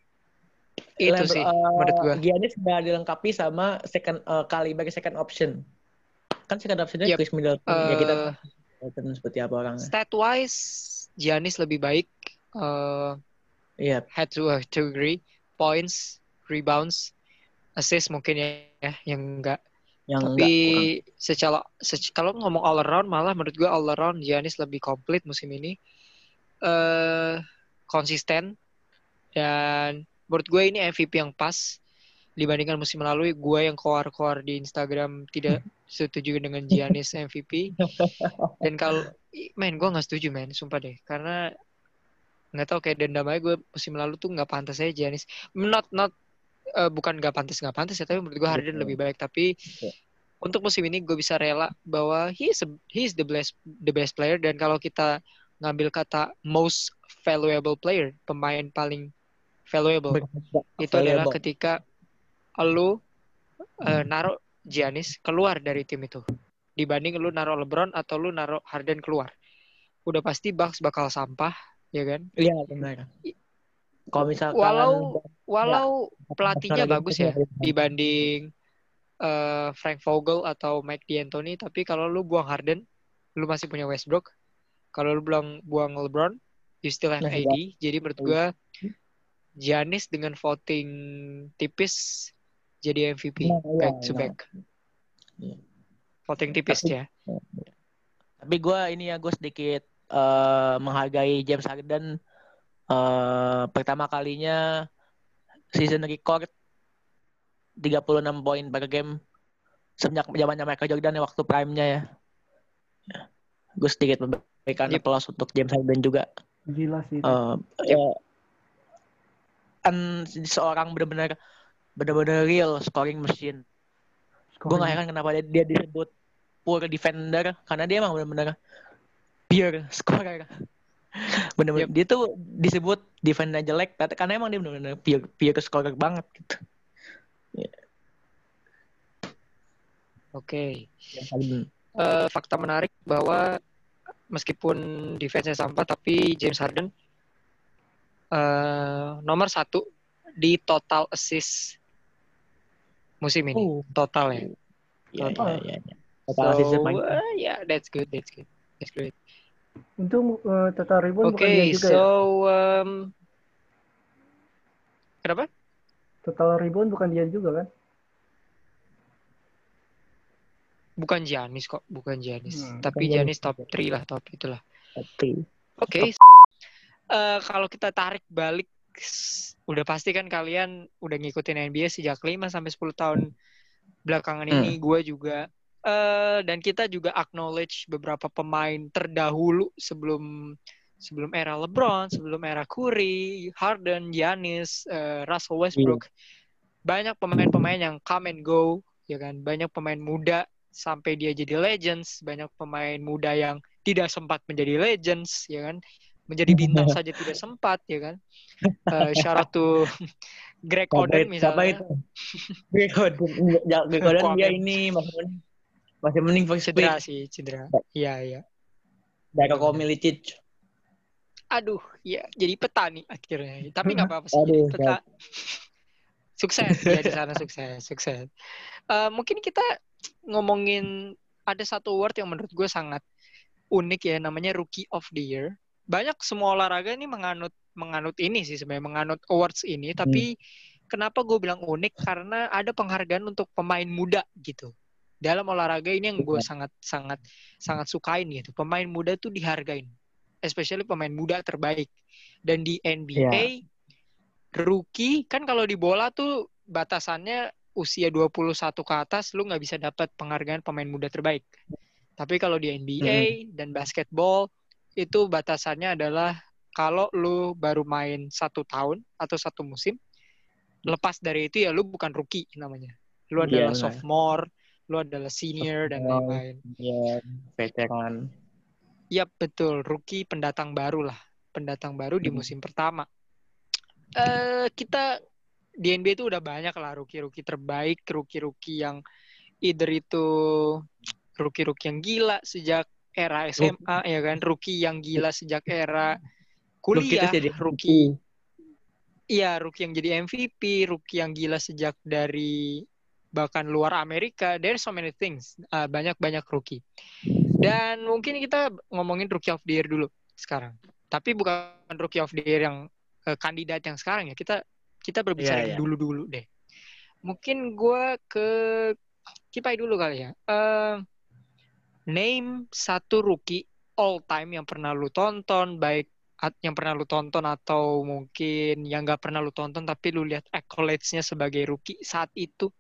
itu Lebr- sih eh, menurut gue. Giannis sudah dilengkapi sama second eh, kali bagi second option. Kan second optionnya Yep. Chris Middleton. ya kita Middleton seperti apa orangnya. stat wise, Giannis lebih baik. Eh, Iya, had to uh, to agree. Points, rebounds, assist mungkin ya, ya yang enggak yang Tapi secara sec- kalau ngomong all around malah menurut gue all around Giannis lebih komplit musim ini. eh konsisten. Dan menurut gue ini MVP yang pas dibandingkan musim lalu. Gue yang koar-koar di Instagram tidak setuju dengan Giannis MVP dan kalau main gue nggak setuju men sumpah deh. Karena nggak tahu kayak dendam aja gue musim lalu tuh nggak pantas aja Giannis. Not not eh, bukan nggak pantas nggak pantas ya tapi menurut gue Harden lebih baik. Tapi Betul. untuk musim ini gue bisa rela bahwa he is a- he is the best the best player. Dan kalau kita ngambil kata most valuable player pemain paling valuable berharga, itu adalah valuable. ketika lu eh, naruh Giannis keluar dari tim itu. Dibanding lu naruh LeBron atau lu naruh Harden keluar. Udah pasti Bucks bakal sampah ya kan? Iya benar. Kalau misalkan walau walau pelatihnya bagus ya dibanding eh, Frank Vogel atau Mike D'Antoni tapi kalau lu buang Harden lu masih punya Westbrook. Kalau lu buang buang LeBron you still have Nah, AD jadi menurut gua Giannis dengan voting tipis jadi MVP Nah, iya, back to iya. back. Iya. voting tipis Tapi- ya. Tapi gue ini ya gue sedikit eh, menghargai James Harden eh, pertama kalinya season record 36 poin per game sejak zamannya Michael Jordan ya waktu prime-nya ya. ya. Gue sedikit memberikan Yep. applause untuk James Harden juga. gila sih itu. Eh, ya, kan seorang benar-benar benar-benar real scoring machine. Gue gak heran kenapa dia, dia disebut poor defender karena dia emang benar-benar pure scorer. Bener-bener Yep. dia tuh disebut defender jelek tapi karena emang dia benar-benar pure pure scorer banget gitu. oke Yang paling- Eh, fakta menarik bahwa meskipun defense-nya sampah tapi James Harden eh, nomor satu di total assist musim ini Oh, total ya iya iya Total. iya. iya. Total assist so main. uh, yeah that's good that's good that's great Untung eh, total rebound oke bukan dia juga so ya. um, kenapa Total rebound bukan dia juga kan? bukan Giannis kok bukan Giannis Hmm, tapi bukan Giannis Giannis. top 3 lah top itulah Tapi Oke. Eh, kalau kita tarik balik udah pasti kan kalian udah ngikutin NBA sejak 5 sampai 10 tahun belakangan Hmm. ini gue juga eh dan kita juga acknowledge beberapa pemain terdahulu sebelum sebelum era LeBron, sebelum era Curry, Harden, Giannis, eh, Russell Westbrook. Banyak pemain-pemain yang come and go, ya kan? Banyak pemain muda sampai dia jadi legends, banyak pemain muda yang tidak sempat menjadi legends, ya kan? Menjadi bintang saja tidak sempat, ya kan? Shout out to Greg Oden itu? Siapa misalnya. itu? Greg Oden. Greg Oden dia ini mending, masih mending first Cedera pick. sih, cedera. Iya, iya. Darko Milicic. Aduh, ya jadi petani akhirnya. Tapi nggak apa-apa sih. Aduh, Peta- sukses ya di sana sukses, sukses. Eh, mungkin kita ngomongin ada satu word yang menurut gue sangat unik ya, namanya Rookie of the Year. Banyak semua olahraga ini menganut menganut ini sih sebenarnya menganut awards ini, tapi kenapa gue bilang unik karena ada penghargaan untuk pemain muda gitu. Dalam olahraga ini yang gue sangat sangat sangat sukain gitu. Pemain muda tuh dihargain especially pemain muda terbaik. Dan di NBA rookie kan kalau di bola tuh batasannya usia 21 ke atas lu nggak bisa dapat penghargaan pemain muda terbaik. Tapi kalau di NBA dan basketball itu batasannya adalah kalau lu baru main satu tahun atau satu musim, lepas dari itu ya lu bukan rookie namanya. Lu adalah benar. sophomore, lu adalah senior dan lain-lain. Ya, veteran. Yap, betul. Rookie pendatang baru lah. Pendatang baru di Hmm. musim pertama. eh kita di NBA itu udah banyak lah rookie-rookie terbaik, rookie-rookie yang either itu rookie-rookie yang gila sejak era SMA ya kan, rookie yang gila sejak era Rookie kuliah, itu jadi rookie iya rookie yang jadi MVP, rookie yang gila sejak dari bahkan luar Amerika. There's so many things. Ah, banyak-banyak rookie. Dan mungkin kita ngomongin rookie of the year dulu sekarang. Tapi bukan rookie of the year yang eh, kandidat yang sekarang ya. Kita kita berbicara yang iya. dulu-dulu deh. Mungkin gua ke Kipai dulu kali ya. Eh, name satu rookie all time yang pernah lu tonton, baik yang pernah lu tonton atau mungkin yang nggak pernah lu tonton tapi lu lihat accolades-nya sebagai rookie saat itu.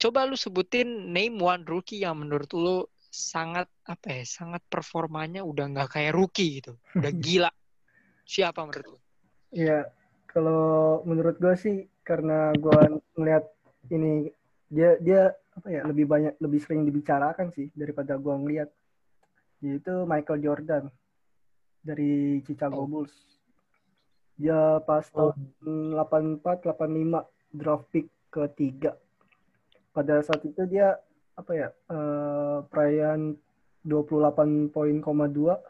Coba lu sebutin name one rookie yang menurut lu sangat apa ya, sangat performanya udah nggak kayak rookie gitu, udah gila. Siapa menurut lu? Ya, kalau menurut gue sih karena gue ngeliat ini dia dia apa ya lebih banyak lebih sering dibicarakan sih daripada gue ngeliat yaitu Michael Jordan dari Chicago Oh. Bulls. Dia pas tahun 84 85 draft pick ketiga. Pada saat itu dia apa ya eh, perayaan 28 poin, koma dua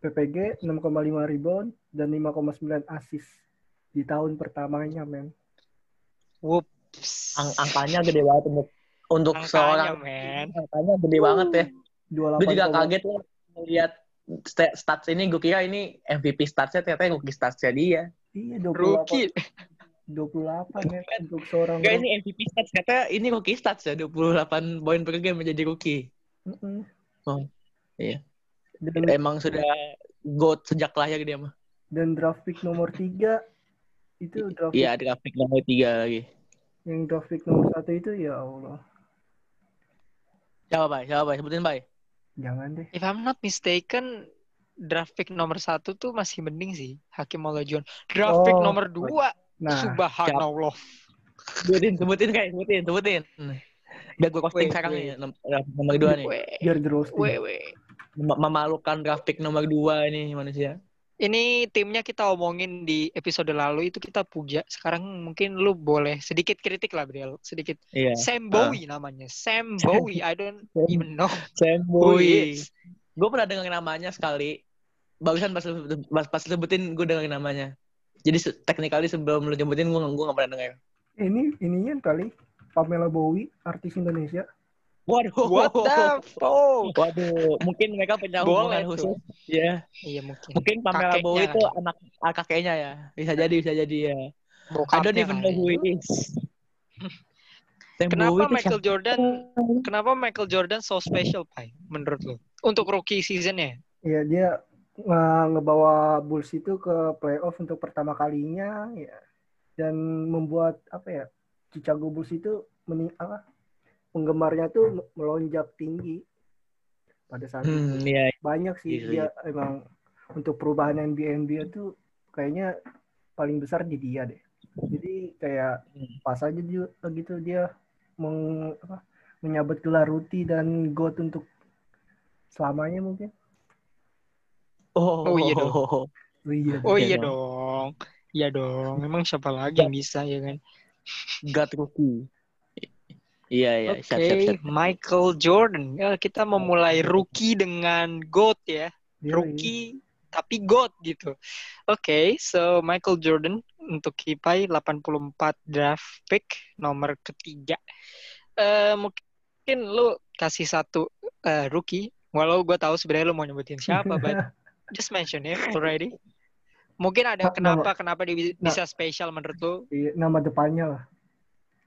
PPG 6,5 rebound dan 5,9 assist di tahun pertamanya men. Whoops. Ang- angkanya gede banget untuk untuk Angkanya, seorang men. angkanya gede banget ya. 28, Gue juga kaget loh melihat stats ini. Gue kira ini MVP statsnya ternyata rookie statsnya dia. Iya 28 Rookie. 28 men untuk seorang Enggak ini MVP stats ternyata ini rookie stats ya 28 poin per game menjadi rookie. Mm-mm. Oh, iya. Dan, Emang sudah goat sejak lahir dia mah. dan draft pick nomor 3 itu draft pick Iya, grafik nomor tiga lagi. yang draft pick nomor satu itu ya Allah. Siapa, Bay? Siapa, Bay? Sebutin, Bay. Jangan deh. If I'm not mistaken, draft pick nomor satu tuh masih mending sih, Hakim Olajuwon. Draft pick Oh. nomor dua, Nah, Subhanallah. Sebutin, sebutin, kayak sebutin, sebutin. Biar gue posting sekarang nih, nomor dua nih. Biar. Mem- Memalukan grafik nomor dua ini manusia. Ini timnya kita omongin di episode lalu itu kita puja. Sekarang mungkin lu boleh sedikit kritik lah, Briel. Sedikit. Iya. Sam Bowie namanya. Sam Bowie. I don't even know Sam Bowie. Gue pernah dengar namanya sekali. Barusan pas, pas, pas sebutin gue dengar namanya. Jadi technically sebelum lu nyebutin gue gue gak pernah dengar. Ini ininya kali Pamela Bowie, artis Indonesia. Waduh. What the fuck? Waduh, mungkin mereka punya Boleh hubungan tuh. khusus. Ya, Iya mungkin. mungkin Pamela Kakeknya Bowie itu anak ah, kakeknya ya. Bisa jadi, bisa jadi ya. I Bokapnya don't even know who it is. Kenapa Michael siapa? Jordan kenapa Michael Jordan so special, Pai? Menurut lu? Untuk rookie seasonnya. Iya dia nge- ngebawa Bulls itu ke playoff untuk pertama kalinya ya dan membuat apa ya Chicago Bulls itu mening apa penggemarnya tuh melonjak tinggi pada saat Hmm, itu iya. banyak sih Iya, dia emang untuk perubahan NBA NBA tuh kayaknya paling besar di dia deh jadi kayak Hmm. pas aja dia gitu dia meng, apa, menyabet gelar Ruti dan GOAT untuk selamanya mungkin Oh, Oh, iya dong. oh iya Oh iya dong. dong. Iya dong. Memang siapa lagi yang bisa ya kan? God rookie. Iya, iya. Oke, Siap, siap, siap. Michael Jordan. Ya, kita memulai rookie dengan GOAT ya. Dia- Rookie tapi GOAT gitu. Oke, so Michael Jordan untuk Kipai 84 draft pick nomor ketiga. Eh mungkin lu kasih satu eh, rookie. Walau gue tahu sebenarnya lu mau nyebutin siapa, but just mention it already. Mungkin ada Nama- kenapa kenapa dia bi- Nah. bisa spesial menurut lu? Iya, nama depannya lah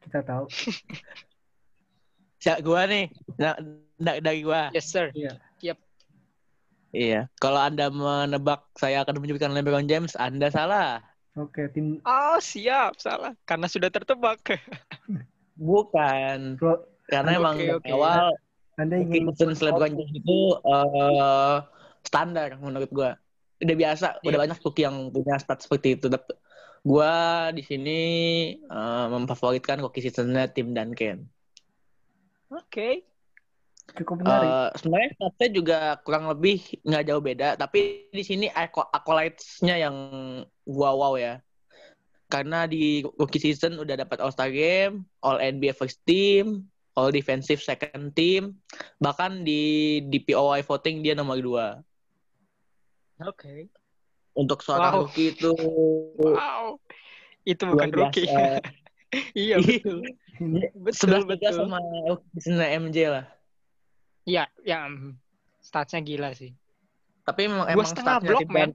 kita tahu Siap, gua nih. Nah, da- dari gua. Yes sir. Iya. Kalau Anda menebak saya akan menyebutkan LeBron James, Anda salah. oke tim Oh siap, salah. Karena sudah tertebak. Bukan. Bro, Karena Oke, emang dari awal anda ingin Season LeBron James itu eh, standar menurut gua. Udah biasa, udah Iya. banyak rookie yang punya stat seperti itu. Gua di sini eh, memfavoritkan rookie seasonnya tim Duncan. Oke. cukup menarik Eh, sebenarnya statsnya juga kurang lebih nggak jauh beda, tapi di sini accolades-nya yang gua wow ya. Karena di rookie season udah dapat All Star Game, All NBA First Team, All Defensive Second Team, bahkan di DPOY voting dia nomor 2. Oke. Untuk seorang Wow. rookie itu Wow. Itu bukan rookie. iya betul. Betul 11 betul. sama seasonnya MJ lah. Iya, ya mm, statsnya gila sih. Tapi memang Dua emang setengah blok, men.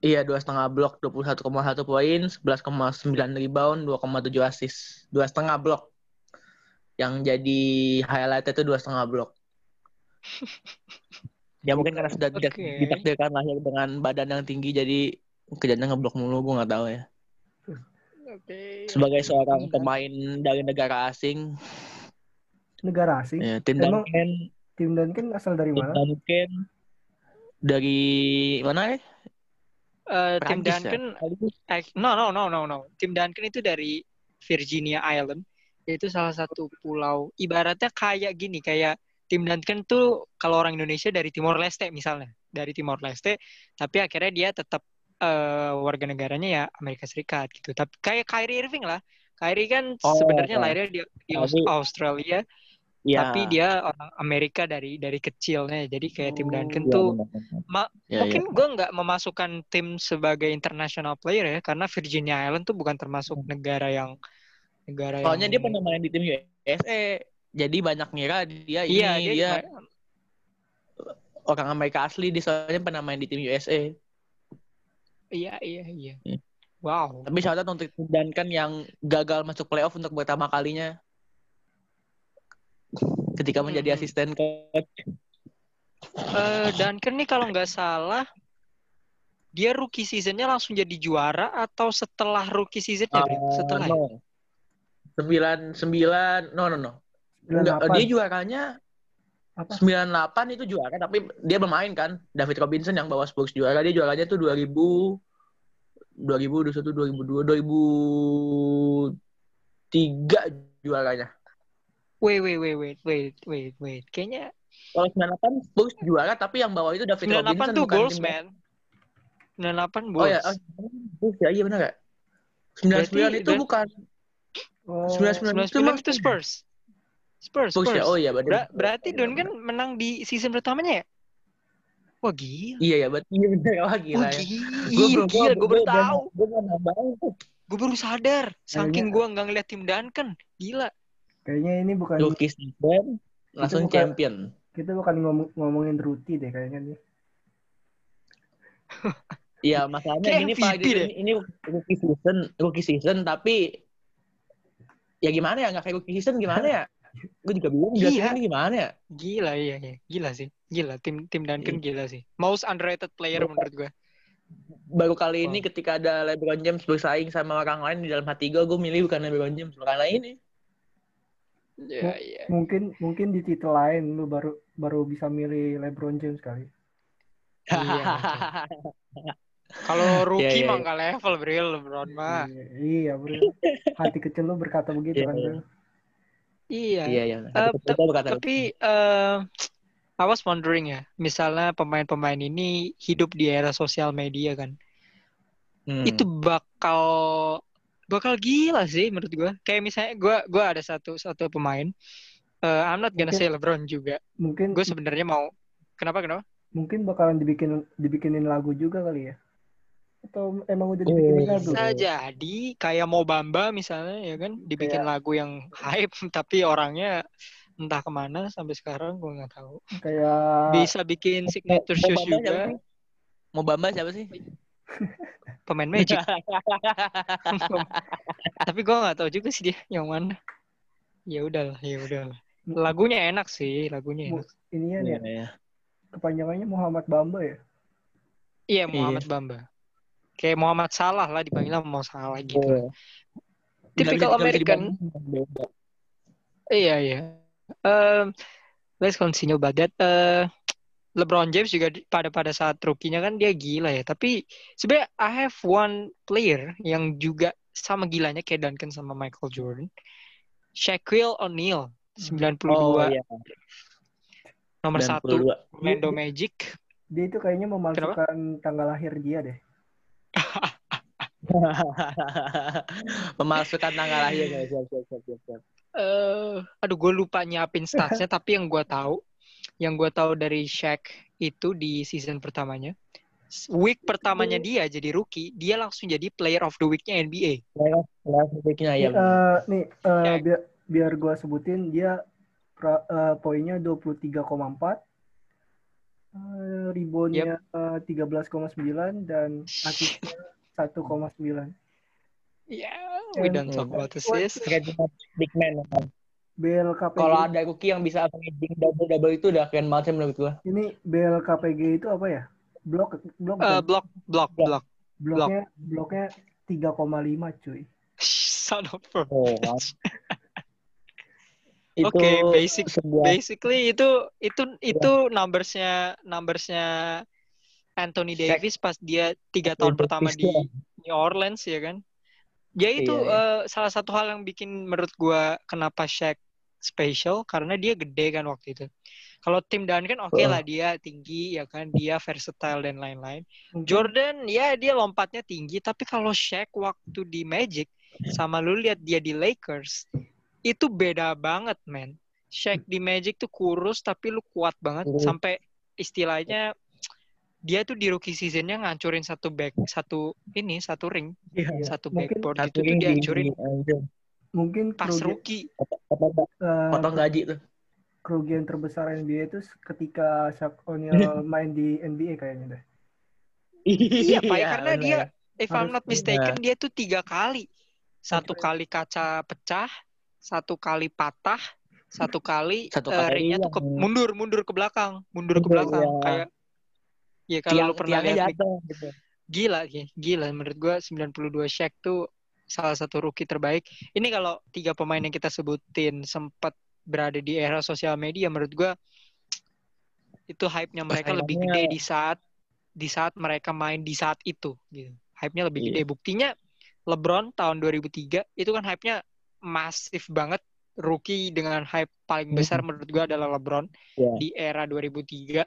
Iya, dua setengah blok, 21,1 poin, 11,9 rebound, 2,7 assist. Dua setengah blok. Yang jadi highlight itu dua setengah blok. ya mungkin karena sudah tidak Oke. ditakdirkan lahir dengan badan yang tinggi, jadi kerjanya ngeblok mulu, gue nggak tahu ya. Oke. Sebagai seorang Menarik. pemain dari negara asing, negara asing ya, tim Emang Duncan, tim Duncan asal dari tim mana Duncan dari mana ya? Eh, tim Prancis ya? Duncan eh, no no no no no. Tim Duncan itu dari Virginia Island. Itu salah satu pulau ibaratnya kayak gini, kayak tim Duncan tuh kalau orang Indonesia dari Timor Leste misalnya, dari Timor Leste, tapi akhirnya dia tetap eh, warga negaranya ya Amerika Serikat gitu. Tapi kayak Kyrie Irving lah. Kyrie kan Oh, sebenarnya ya. lahirnya di, di Tapi- Australia, Ya. tapi dia orang Amerika dari dari kecilnya. Jadi kayak tim Oh, Duncan Ya, tuh benar-benar. Ma- Ya, mungkin ya. gue nggak memasukkan tim sebagai international player ya karena Virginia Island tuh bukan termasuk negara yang negara Soalnya yang dia pernah main di tim USA, jadi banyak ngira dia ini iya dia, dia, orang Amerika asli, dia soalnya pernah main di tim USA. Iya iya iya Hmm. wow Tapi shout out untuk Duncan yang gagal masuk playoff untuk pertama kalinya ketika menjadi Mhm. asisten coach. Eh, Duncan nih kalau nggak salah dia rookie seasonnya langsung jadi juara atau setelah rookie seasonnya Bre? Eh, setelah ya? no. Sembilan sembilan no no no. Enggak, 98 dia juaranya apa? 98 itu juara tapi dia bermain kan. David Robinson yang bawa Spurs juara dia juaranya tuh 2000 2000 2001 2002 2003 juaranya. Wait wait wait wait wait wait wait. Kayaknya kalau 98 Spurs juara tapi yang bawa itu David 98 Robinson tuh bukan Bulls tim- man. 98 oh Bulls. Ya oh, Bulls ya? Iya benar gak 99 Berarti- itu ber- bukan. Oh 99 itu 99 itu Spurs Spurs Spurs ya? Spurs. Oh iya berarti Ber- berarti Don kan menang di season pertamanya ya? Wah gila. iya ya berarti iya benar wah gila Wah ya. gila, gila, gue baru tahu. gue Gue baru sadar. Saking gue nggak ngeliat tim Duncan. Gila. kayaknya ini bukan rookie season langsung bukan- champion. kita bukan ngomong, ngomongin Ruti deh kayaknya nih. Iya, masalahnya MVP Pak, ini, ini rookie season, rookie season tapi ya gimana ya? Nggak kayak rookie season gimana ya? Gue juga bingung Iya. jelasinnya ini gimana ya? Gila iya, iya. Gila sih. Gila, tim tim Duncan gila sih. Most underrated player Baru- menurut gue. Baru kali ini Wow. ketika ada LeBron James bersaing sama orang lain di dalam hati gue, gue milih bukan LeBron James, karena ini. Iya, iya. Mungkin mungkin di titel lain lu baru baru bisa milih LeBron James kali. Iya, Kalau rookie Iya, iya, mah iya. nggak level, Bril, LeBron mah. Iya, Iya, bro. Hati kecil lu berkata begitu Iya, kan, iya. bro. Iya. Iya, iya. Eh, Tapi eh I was wondering ya, misalnya pemain-pemain ini hidup di era sosial media kan. Hmm. Itu bakal bakal gila sih menurut gua. Kayak misalnya gua gua ada satu satu pemain eh I'm not gonna Mungkin- say LeBron juga. Mungkin Gue sebenarnya mau kenapa kenapa? mungkin bakalan dibikin dibikinin lagu juga kali ya. Atau emang udah Oh, lagu? Bisa jadi kayak mau Bamba misalnya ya kan dibikin Kayak- lagu yang hype tapi orangnya entah ke mana sampai sekarang gue nggak tahu. Kayak Bisa bikin signature shoes siapa juga? Mau Bamba siapa sih? pemain Magic. tapi gue nggak tahu juga sih dia yang mana. Ya udahlah, ya udahlah. Lagunya enak sih, lagunya enak. inian ya, Iya, iya. kepanjangannya Muhammad Bamba ya. Iya Muhammad Bamba. Kayak Muhammad Salah lah dipanggil mau Salah gitu. Oh. Typical nggak bisa American. beda. Iya iya. Um, let's continue about that. Uh, LeBron James juga pada pada saat rookie-nya kan dia gila ya. Tapi sebenarnya I have one player yang juga sama gilanya kayak Duncan sama Michael Jordan. Shaquille O'Neal 92 Oh iya. nomor satu 92. Orlando Magic. Dia itu kayaknya memalsukan tanggal lahir dia deh. Memasukkan tanggal lahir guys. Siap, siap, siap, siap, siap. Eh, aduh gue lupa nyiapin statsnya tapi yang gue tahu yang gue tahu dari Shaq itu di season pertamanya week pertamanya dia jadi rookie dia langsung jadi player of the weeknya NBA Playoff, playoff berikutnya ya. Eh, nih Ya. biar biar gua sebutin dia pra- eh, poinnya 23,4 eh, reboundnya eh, 13,9 dan asisnya 1,9 ya we don't talk about assist Big man. BLKPG Kalau ada rookie yang bisa averaging double double itu udah keren banget sih menurut gua. ini BLKPG itu apa ya? Blok blok Eh, kan? block block block bloknya bloknya 3,5 cuy. Son of a Oh. Oke, basic sebuah basically itu itu itu numbersnya numbersnya Anthony. Davis pas dia tiga tahun pertama di. New Orleans ya kan? Ya itu Iya, iya. eh, salah satu hal yang bikin menurut gua kenapa Shaq special karena dia gede kan waktu itu. Kalau tim Duncan oke Oh. lah dia tinggi ya kan? Dia versatile dan lain-lain. Mungkin- Jordan ya dia lompatnya tinggi tapi kalau Shaq waktu di Magic sama lu lihat dia di Lakers itu beda banget men. Shaq di Magic tuh kurus tapi lu kuat banget. Sampai istilahnya dia tuh di rookie seasonnya ngancurin satu back satu ini satu ring Iya. satu Mungkin backboard Satu tuh ring dia di hancurin mungkin pas rookie Potong, eh, potong gaji tuh. kerugian terbesar NBA itu ketika Shaq O'Neal main di NBA kayaknya deh. Iya, Pak, karena benar. dia if I'm not mistaken dia tuh tiga kali. Satu kali kaca pecah, satu kali patah, satu kali Satu eh, kali ringnya tuh ke, mundur, mundur ke belakang, mundur ke belakang iya. kayak Ya kalau lu Tiang- pernah tiangnya lihat jatuh, gitu. gila gila menurut gua 92 Shaq tuh salah satu rookie terbaik. Ini kalau tiga pemain yang kita sebutin sempat berada di era sosial media menurut gua itu hype-nya mereka lebih gede di saat di saat mereka main di saat itu gitu. Hype-nya lebih Iya. gede. Buktinya LeBron tahun 2003 itu kan hype-nya masif banget. Rookie dengan hype paling besar menurut gua adalah LeBron Iya. di era 2003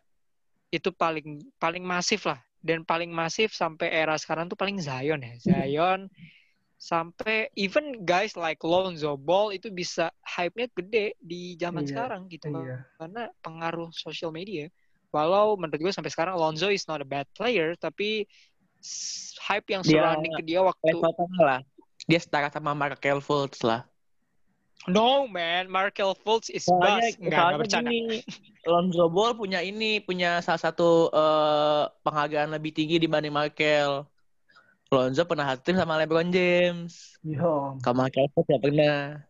itu paling paling masif lah dan paling masif sampai era sekarang tuh paling Zion ya Zion sampai even guys like Lonzo Ball itu bisa hype-nya gede di zaman Iya, sekarang gitu Iya. karena pengaruh social media walau menurut gue sampai sekarang Lonzo is not a bad player tapi hype yang Dia- surrounding ke dia waktu lah. Dia setara sama Markel Fultz lah. No man Markel Fultz is Soalnya, bust enggak enggak bercanda gini, Lonzo Ball punya ini, punya salah satu eh, penghargaan lebih tinggi dibanding Markel. Lonzo pernah satu tim sama LeBron James. Yo, Kalau Markel Fultz ya pernah.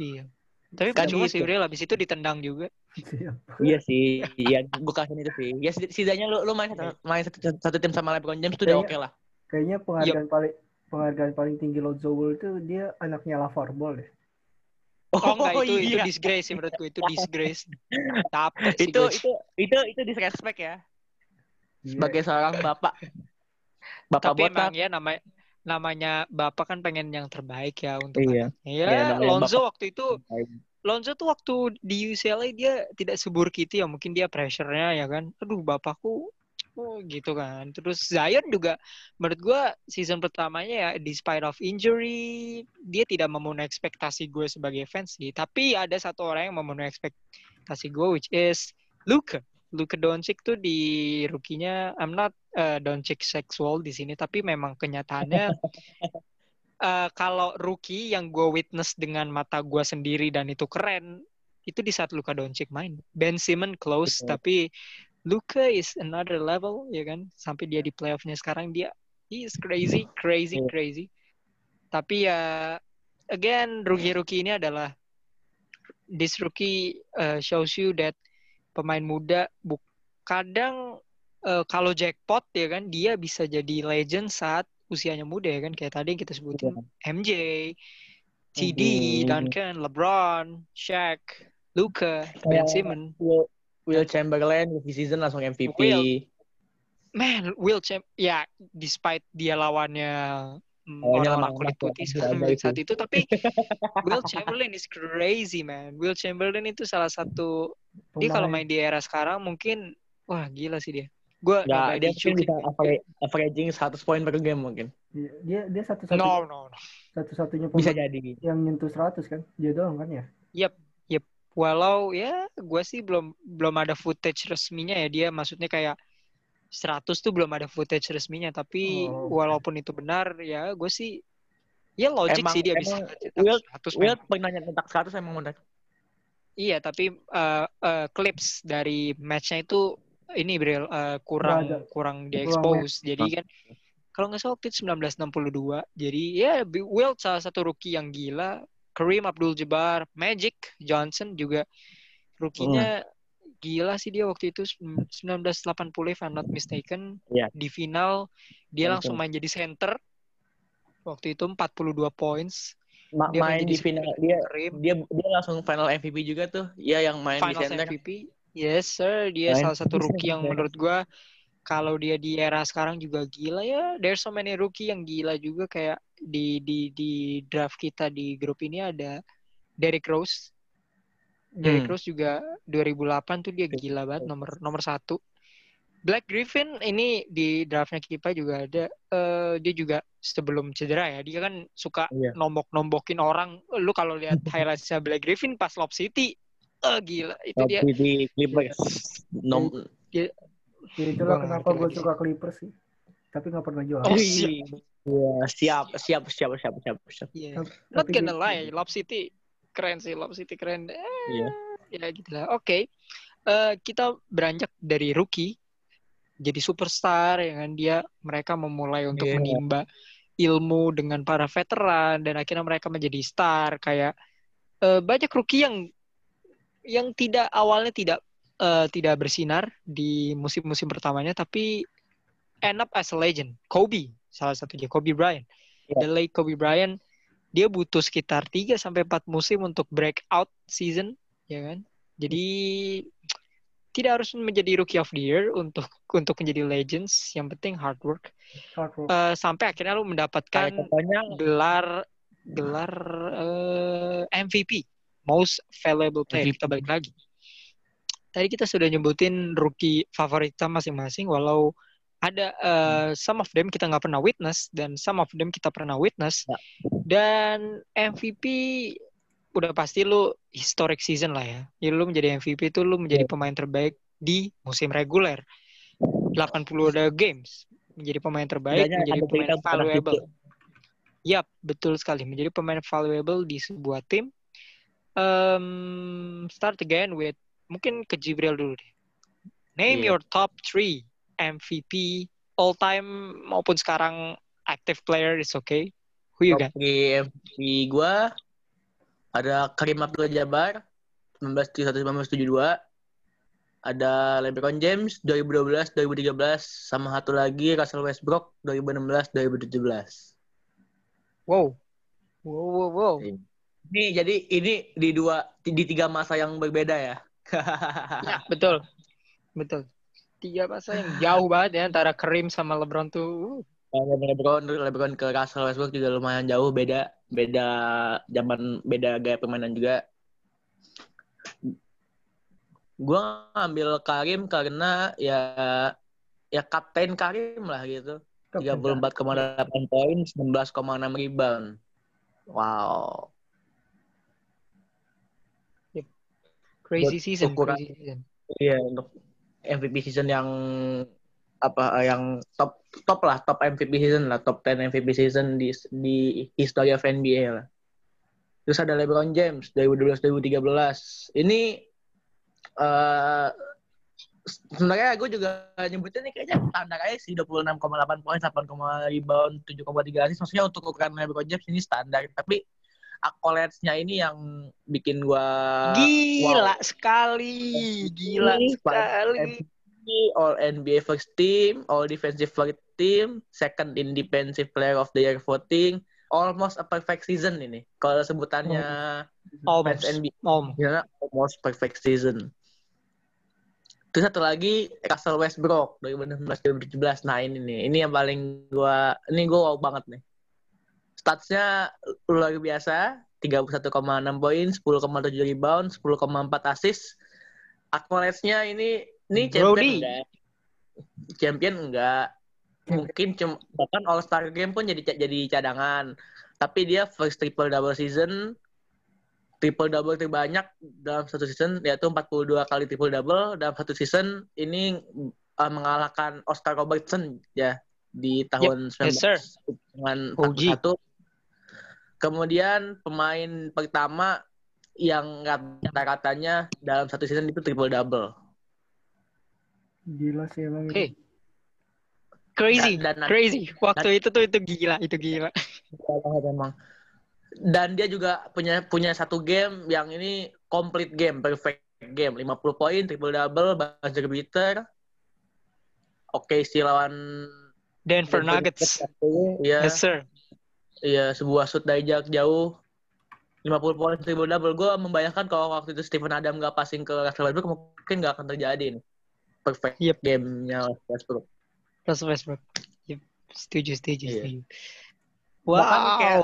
iya tapi Kan percuma gitu. sih Bril habis itu ditendang juga iya sih, iya gue kasih itu sih. Ya setidaknya lu lu main satu, main satu, satu tim sama LeBron James itu udah oke okay lah. Kayaknya penghargaan yep. paling penghargaan paling tinggi Lonzo Ball itu dia anaknya LaVar Ball deh. Oh, oh enggak itu iya. itu disgrace sih menurutku itu disgrace. Tapi itu, itu itu itu disrespect ya. Sebagai seorang bapak. Bapak Tapi botak. emang ya namanya namanya bapak kan pengen yang terbaik ya untuk iya. Ya, ya Lonzo bapak. waktu itu Lonzo tuh waktu di UCLA dia tidak seburuk itu ya mungkin dia pressure-nya ya kan aduh bapakku gitu kan terus Zion juga menurut gue season pertamanya ya despite of injury dia tidak memenuhi ekspektasi gue sebagai fans sih tapi ada satu orang yang memenuhi ekspektasi gue which is Luka Luka Doncic tuh di rukinya I'm not uh, Doncic sexual di sini tapi memang kenyataannya uh, kalau rookie yang gue witness dengan mata gue sendiri dan itu keren itu di saat Luka Doncic main. Ben Simmons close okay. tapi Luka is another level ya kan sampai dia di playoffnya sekarang dia he is crazy crazy crazy. Tapi ya again rookie-rookie ini adalah this rookie uh, shows you that pemain muda buk kadang uh, kalau jackpot ya kan dia bisa jadi legend saat usianya muda ya kan kayak tadi yang kita sebutin. MJ, TD, Duncan, LeBron, Shaq, Luka, Ben Simmons. Will, Chamberlain di season langsung MVP. Will, man, Will Champ ya despite dia lawannya mm, orang-orang kulit putih saat itu tapi Will Chamberlain is crazy man. Will Chamberlain itu salah satu dia kalau main di era sekarang mungkin wah gila sih dia. Gue ya, dia mungkin bisa averaging 100 poin per game mungkin. Dia dia satu satunya no, no, no. satu satunya bisa jadi yang nyentuh 100 kan dia doang kan ya yep walau ya gue sih belum belum ada footage resminya ya dia maksudnya kayak 100 tuh belum ada footage resminya tapi oh, walaupun itu benar ya gue sih ya logik sih dia bisa Will, 100 Will pernah nyetak 100 emang benar iya tapi uh, uh, clips dari matchnya itu ini Bril uh, kurang kurang di expose jadi kan kalau nggak salah waktu itu 1962 jadi ya Wilt salah satu rookie yang gila Kareem Abdul-Jabbar Magic Johnson juga rookie-nya hmm. gila sih dia waktu itu 1980 if I'm not mistaken. Yeah. di final dia langsung main jadi center. Waktu itu 42 points. Ma dia main di final dia dia dia langsung final MVP juga tuh. Ya yang main final di center MVP yes sir. Dia main salah satu rookie yang menurut gua kalau dia di era sekarang juga gila ya. There's so many rookie yang gila juga kayak di di di draft kita di grup ini ada Derrick Rose. Derrick hmm. Rose juga 2008 tuh dia gila banget nomor nomor satu. Black Griffin ini di draftnya kita juga ada. Uh, dia juga sebelum cedera ya. Dia kan suka yeah. nombok-nombokin orang. Lu kalau lihat highlightsnya Black Griffin pas Lob City, uh, gila itu Lob dia. City Clippers. Nom dia, Ya itulah gua kenapa gue suka Clippers sih. Tapi gak pernah jual. Oh, iya. siap, siap, siap, siap, siap, siap. Yeah. Not gonna lie, Lob City keren sih, Lob City keren. Eh, yeah. Ya gitulah. Oke. Okay. Uh, eh, kita beranjak dari rookie jadi superstar ya kan dia mereka memulai untuk yeah. menimba ilmu dengan para veteran dan akhirnya mereka menjadi star kayak uh, banyak rookie yang yang tidak awalnya tidak uh, tidak bersinar di musim-musim pertamanya tapi end up as a legend. Kobe salah satunya Kobe Bryant. Yeah. The late Kobe Bryant dia butuh sekitar 3 sampai 4 musim untuk breakout season, ya kan? Jadi tidak harus menjadi rookie of the year untuk untuk menjadi legends. Yang penting hard work. Hard work. Uh, sampai akhirnya lu mendapatkan gelar gelar uh, eh, MVP, most valuable player. MVP. Kita balik lagi tadi kita sudah nyebutin rookie favorit masing-masing walau ada uh, some of them kita nggak pernah witness dan some of them kita pernah witness ya. dan MVP udah pasti lu historic season lah ya. Jadi lu menjadi MVP itu lu menjadi ya. pemain terbaik di musim reguler. 80 ada games menjadi pemain terbaik, Tidaknya menjadi pemain valuable. Yap, betul sekali. Menjadi pemain valuable di sebuah tim. Um, start again with mungkin ke Jibril dulu deh. Name yeah. your top three MVP all time maupun sekarang active player is okay. Who you got? MVP gue ada Karim Abdul Jabbar, 1971 1972 ada LeBron James 2012 2013 sama satu lagi Russell Westbrook 2016 2017. Wow. Wow, wow, wow. Ini jadi ini di dua di tiga masa yang berbeda ya. ya, betul. Betul. Tiga masa yang jauh banget ya antara Kareem sama LeBron tuh. LeBron LeBron ke Russell Westbrook juga lumayan jauh beda beda zaman beda gaya permainan juga gue ngambil Karim karena ya ya kapten Karim lah gitu. 34,8 poin, 19,6 rebound. Wow. Crazy season, ukuran, crazy season. Iya, untuk MVP season yang apa yang top top lah, top MVP season lah, top 10 MVP season di di history of NBA lah. Terus ada LeBron James 2012 2013. Ini uh, sebenarnya gue juga nyebutnya nih kayaknya standar aja sih 26,8 poin, 8, rebound, 7,3 assist. Maksudnya untuk ukuran LeBron James ini standar. Tapi accolades-nya ini yang bikin gue gila wow. sekali, gila sekali. All NBA First Team, All Defensive First Team, Second in Defensive Player of the Year voting, almost a perfect season ini. Kalau sebutannya almost, NBA, almost. Ya, almost perfect season. Terus satu lagi Russell Westbrook 2016 2017. Nah ini nih, ini yang paling gua ini gua wow banget nih. Statsnya luar biasa, 31,6 poin, 10,7 rebound, 10,4 assist. Accolades-nya ini ini champion Brody. enggak? Champion enggak? Mungkin cuma bahkan All Star Game pun jadi jadi cadangan. Tapi dia first triple double season, triple double terbanyak dalam satu season yaitu 42 kali triple double dalam satu season ini uh, mengalahkan Oscar Robertson ya di tahun yep. 19 yes, dengan kemudian pemain pertama yang kata-katanya dalam satu season itu triple double gila sih emang hey. crazy dan, dan, crazy waktu dan, itu tuh itu gila itu gila memang dan dia juga punya punya satu game yang ini complete game, perfect game. 50 poin, triple double, buzzer beater. Oke, okay, si lawan Denver, Denver Nuggets. Iya. Yes, sir. Iya, sebuah shoot dari jarak jauh. 50 poin triple double. Gue membayangkan kalau waktu itu Stephen Adam gak passing ke Russell Westbrook mungkin gak akan terjadi nih. Perfect yep. game-nya Westbrook. Russell Westbrook. Yep. Setuju, setuju, iya. setuju. Wow. Bahkan kayak,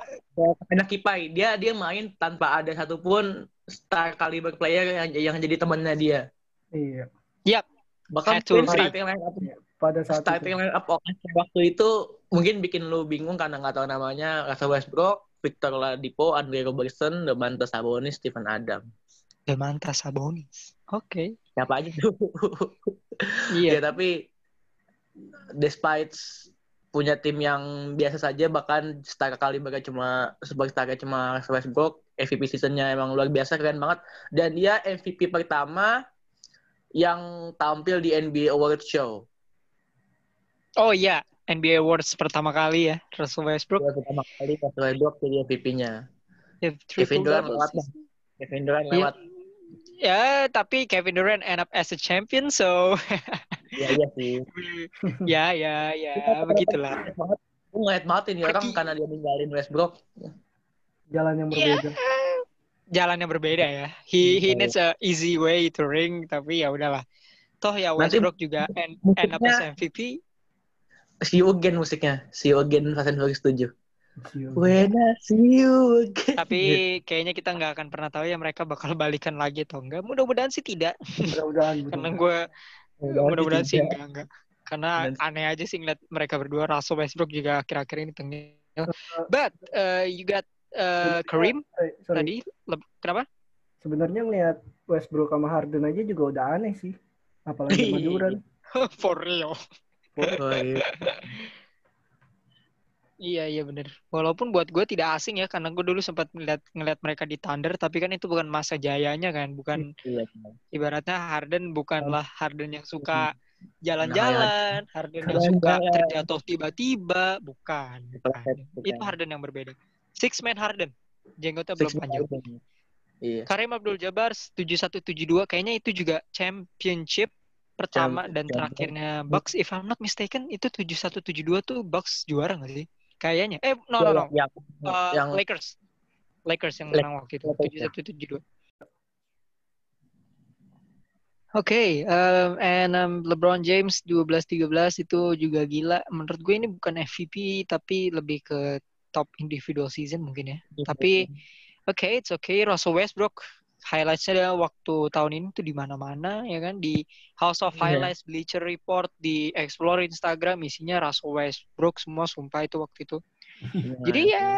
kayak Kipai, dia dia main tanpa ada satupun star caliber player yang yang jadi temannya dia. Iya. Yap. Bahkan starting line up iya, pada saat starting line up waktu itu mungkin bikin lu bingung karena nggak tahu namanya Russell Westbrook, Victor Ladipo, Andre Robertson, Demantas Sabonis, Stephen Adams. Demantas Sabonis. Oke. Okay. Siapa aja tuh? iya. ya, tapi despite punya tim yang biasa saja bahkan setara kali mereka cuma sebagai setara cuma Westbrook MVP seasonnya emang luar biasa keren banget dan dia MVP pertama yang tampil di NBA Awards Show. Oh iya, NBA Awards pertama kali ya, Russell Westbrook. Ya, pertama kali Russell Westbrook jadi MVP-nya. Ya, Kevin Durant lewat. Kevin Durant lewat. Ya, tapi Kevin Durant end up as a champion, so Iya iya sih. ya ya ya begitulah. Gue ngeliat banget ini orang karena dia ninggalin Westbrook. Jalan yang berbeda. Yeah. Jalan yang berbeda ya. He he iya. needs a easy way to ring tapi ya udahlah. Toh ya Westbrook Nanti, juga end, end up as MVP. See you again musiknya. See you again Fast and Furious 7. When I see you again. Tapi kayaknya kita nggak akan pernah tahu ya mereka bakal balikan lagi atau enggak. Mudah-mudahan sih tidak. Mudah-mudahan. Karena gue Mudah-mudahan sih enggak, enggak. Karena Dan... aneh aja sih ngeliat mereka berdua. Russell Westbrook juga akhir-akhir ini tengil. But uh, you got uh, Kareem eh, tadi. Kenapa? Sebenarnya ngeliat Westbrook sama Harden aja juga udah aneh sih. Apalagi sama Durant. For real. Real. Iya iya bener. Walaupun buat gue tidak asing ya karena gue dulu sempat ngeliat ngeliat mereka di Thunder tapi kan itu bukan masa jayanya kan, bukan iya, ibaratnya Harden bukanlah Harden yang suka jalan-jalan, nah, Harden yang suka terjatuh tiba-tiba, bukan. bukan. Itu Harden yang berbeda. Six man Harden, jenggotnya belum panjang. Iya. Karim Abdul Jabbar 7172 kayaknya itu juga championship pertama Champ- dan champion. terakhirnya Bucks if I'm not mistaken itu 7172 tuh Bucks juara nggak sih? Kayaknya. Eh no no no. Yang, Uh, yang Lakers. Lakers yang menang waktu itu Lakers, ya. 7172. Oke, um, and um, LeBron James 12-13 itu juga gila. Menurut gue ini bukan MVP tapi lebih ke top individual season mungkin ya. Tapi oke, it's okay. Russell Westbrook highlights-nya waktu tahun ini tuh di mana-mana ya kan di House of Iya. Highlights, Bleacher Report, di Explore Instagram isinya Russell Westbrook semua sumpah itu waktu itu. Nah, Jadi ya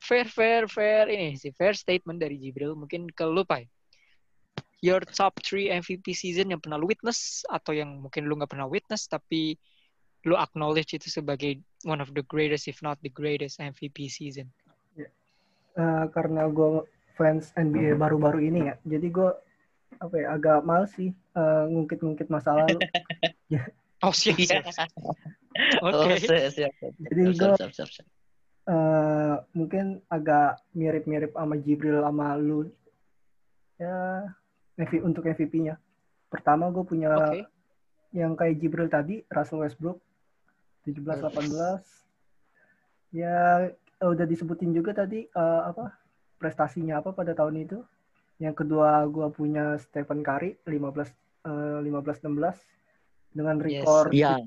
fair fair fair ini sih fair statement dari Jibril mungkin ke lu Pai. Your top 3 MVP season yang pernah lu witness atau yang mungkin lu nggak pernah witness tapi lu acknowledge itu sebagai one of the greatest if not the greatest MVP season. Eh, karena gue fans NBA baru-baru ini ya, jadi gue apa ya agak males sih eh, ngungkit-ngungkit masa lalu. Oh siap Iya. siap. Oh, Oke. siap, siap. Jadi siap. Eh, mungkin agak mirip-mirip sama Jibril sama lu. Ya, MV untuk MVP-nya. Pertama gue punya Oke. yang kayak Jibril tadi, Russell Westbrook 17-18. Ya udah disebutin juga tadi eh, apa prestasinya apa pada tahun itu. Yang kedua gue punya Stephen Curry 15 eh, 15-16 dengan Yes. rekor Iya.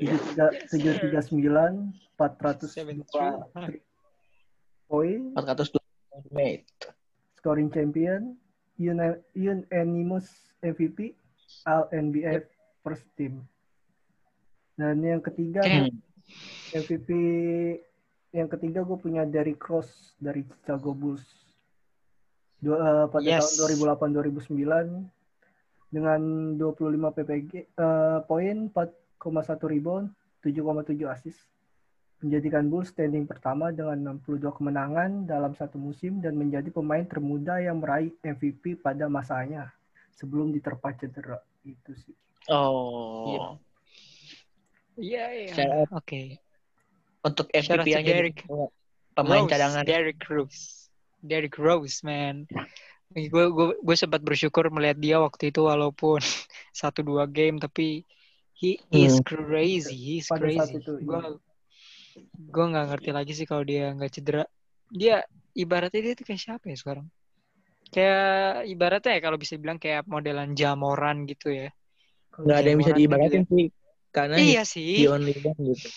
739 400 Seven poin 420 menit. scoring champion unanimous MVP All NBA first team dan yang ketiga. MVP yang ketiga gue punya Derrick Rose dari Chicago Bulls Dua, eh, pada Yes. tahun 2008-2009 dengan 25 PPG eh, poin 4,1 rebound 7,7 assist menjadikan Bulls standing pertama dengan 62 kemenangan dalam satu musim dan menjadi pemain termuda yang meraih MVP pada masanya sebelum diterpa cedera itu sih Oh. Iya iya. Shout out. Oke. Untuk MVP aja Derrick. pemain Rose, cadangan. Derrick Rose. Derrick Rose, man. Gue gue gue sempat bersyukur melihat dia waktu itu walaupun satu dua game tapi he is Hmm. crazy, Pada saat crazy. Gue iya. gue nggak ngerti lagi sih kalau dia nggak cedera. Dia ibaratnya dia tuh kayak siapa ya sekarang? Kayak ibaratnya ya kalau bisa bilang kayak modelan Jamoran gitu ya. Nggak ada yang bisa Jamoran tuh diibaratin sih. Karena Iya he sih. only one gitu.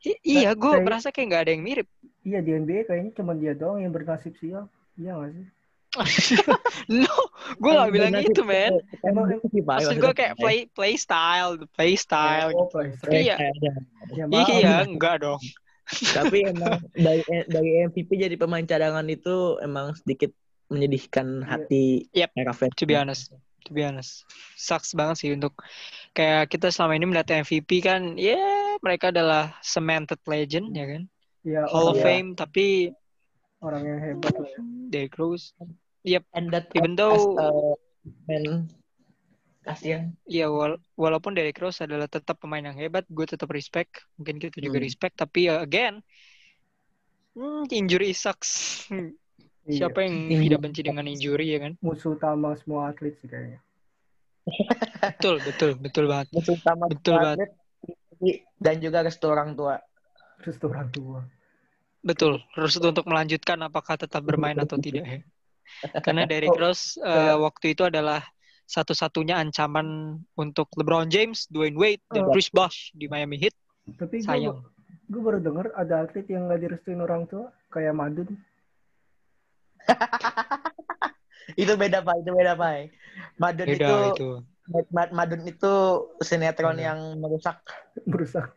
I- iya, gue Kayak- merasa kayak nggak ada yang mirip. iya di NBA kayaknya cuma dia doang yang bernasib sial iya gak sih no, gue gak bilang gitu, men. Maksud gue kayak play play style, play style. oh, play Tapi ya, ya, maaf. iya, enggak dong. Tapi emang dari dari MVP jadi pemain cadangan itu emang sedikit menyedihkan Iya. hati Yep. fans. To be honest, to be honest, sucks banget sih untuk kayak kita selama ini melihat MVP kan, ya mereka adalah cemented legend ya kan, ya Hall of orang, Fame. Tapi orang yang hebat lah ya. Derrick Rose, yep, And that even though man kasihan. ya wala- walaupun Derrick Rose adalah tetap pemain yang hebat, gue tetap respect. Mungkin kita juga Hmm. respect, tapi ya again, hmm, injury sucks. Iya. Siapa yang Injury tidak benci dengan injury ya kan? musuh utama semua atlet sih kayaknya Betul, betul, betul banget. Musuh utama Betul atlet, dan juga restu orang tua. terus tuh orang tua Betul. Terus untuk melanjutkan apakah tetap bermain atau tidak ya? Karena Derrick Oh, Rose eh, kayak- waktu itu adalah satu-satunya ancaman untuk LeBron James, Dwayne Wade, dan Oh. Chris Bosh di Miami Heat. tapi gue Sayang. gue baru denger ada atlet yang nggak direstuin orang tua kayak Madun itu beda pak, itu beda pak. Madun Beda itu, itu. Ma- Madun itu sinetron Beda. yang merusak. berusaha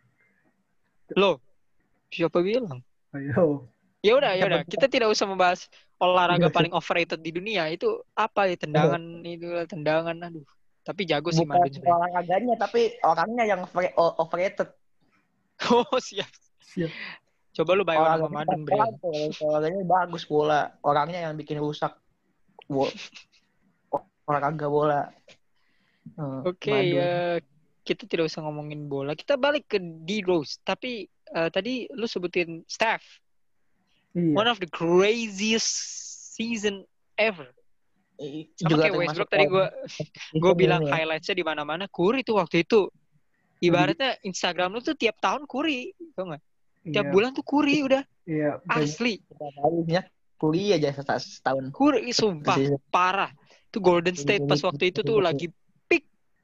Loh, siapa bilang? ayo Ya udah, ya udah. Kita tidak usah membahas olahraga paling overrated di dunia. Itu apa ya tendangan itu tendangan aduh. Tapi jago sih Bukan Madun olahraganya, tapi orangnya yang overrated. Oh, siap. siap Coba lu bayar sama Madun, Bre. Olahraganya bagus bola. Orangnya yang bikin rusak. Olahraga bola. Hmm, Oke, Madun. ya kita tidak usah ngomongin bola. Kita balik ke D Rose. Tapi eh, tadi lu sebutin Steph, iya one of the craziest season ever. I- Sama kayak Westbrook tadi gue gue bilang ya. highlightsnya di mana-mana Curry tuh waktu itu. Ibaratnya Instagram lu tuh tiap tahun Curry, tau nggak? Tiap Iya, bulan tuh Curry udah Iya, asli. Tahunya kuliah aja seta- setahun. Curry sumpah parah. Itu Golden State pas waktu itu tuh lagi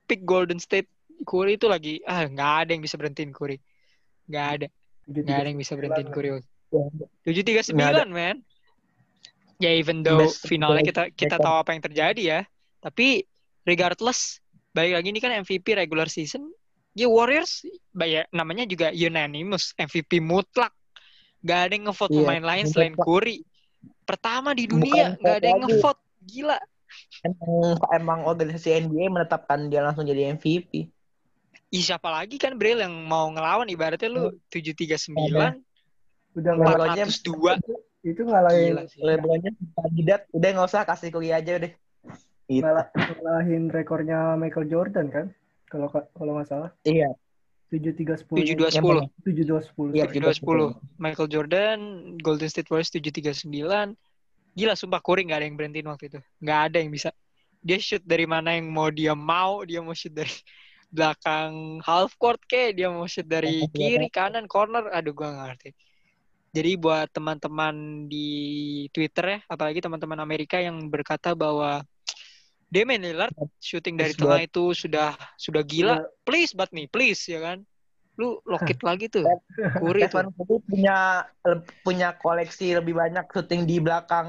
peak Golden State. Curry itu lagi ah nggak ada yang bisa berhentiin Curry. Nggak ada, nggak ada yang bisa berhentiin Curry. Tujuh tiga sembilan man. Ya even though Best- finalnya kita kita tahu apa yang terjadi ya. Tapi regardless balik lagi ini kan MVP regular season. Ya Warriors ya, namanya juga unanimous MVP mutlak. Gak ada yang ngevote Iya, pemain lain selain. Curry. Pertama di Bukan dunia gak ada yang ngevote. Gila. Emang, emang organisasi NBA menetapkan dia langsung jadi MVP. Ih, siapa lagi kan Bril yang mau ngelawan ibaratnya lu 739 Udah nggak Lebronnya 402 itu ngalahin gila sih. Lebronnya kandidat udah nggak usah kasih kuliah aja udah. Gitu. ngalah- ngalahin rekornya Michael Jordan kan? Kalau kalau nggak salah. Iya. tujuh tiga sepuluh 7210 tujuh dua sepuluh Iya, 7210 Michael Jordan Golden State Warriors 739 Gila sumpah Curry gak ada yang berhentiin waktu itu. Gak ada yang bisa. Dia shoot dari mana yang mau dia mau Dia mau shoot dari belakang half court kayak Dia mau shoot dari Iya, kiri, kanan, corner. Aduh gua gak ngerti. Jadi buat teman-teman di Twitter ya Apalagi teman-teman Amerika yang berkata bahwa Damian Lillard shooting dari tengah itu sudah sudah gila. Please but nih please ya kan lu locket lagi tuh tuh Stephen Curry punya punya koleksi lebih banyak syuting di belakang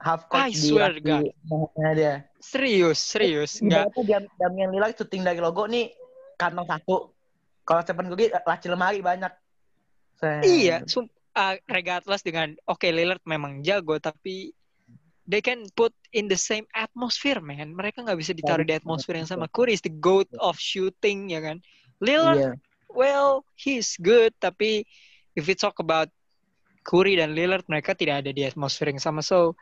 half court I di swear God. dia. serius serius nggak Ibaratnya Dam- Damian Lillard syuting dari logo nih kantong satu. Kalau Stephen Curry laci lemari banyak. Set. iya sum ah, regardless dengan oke Lillard memang jago tapi they can put in the same atmosphere man mereka nggak bisa ditaruh di atmosfer yang sama Curry is the goat of shooting ya kan Lillard Iya. Well he's good tapi if we talk about Curry dan Lillard mereka tidak ada di atmosfer yang sama so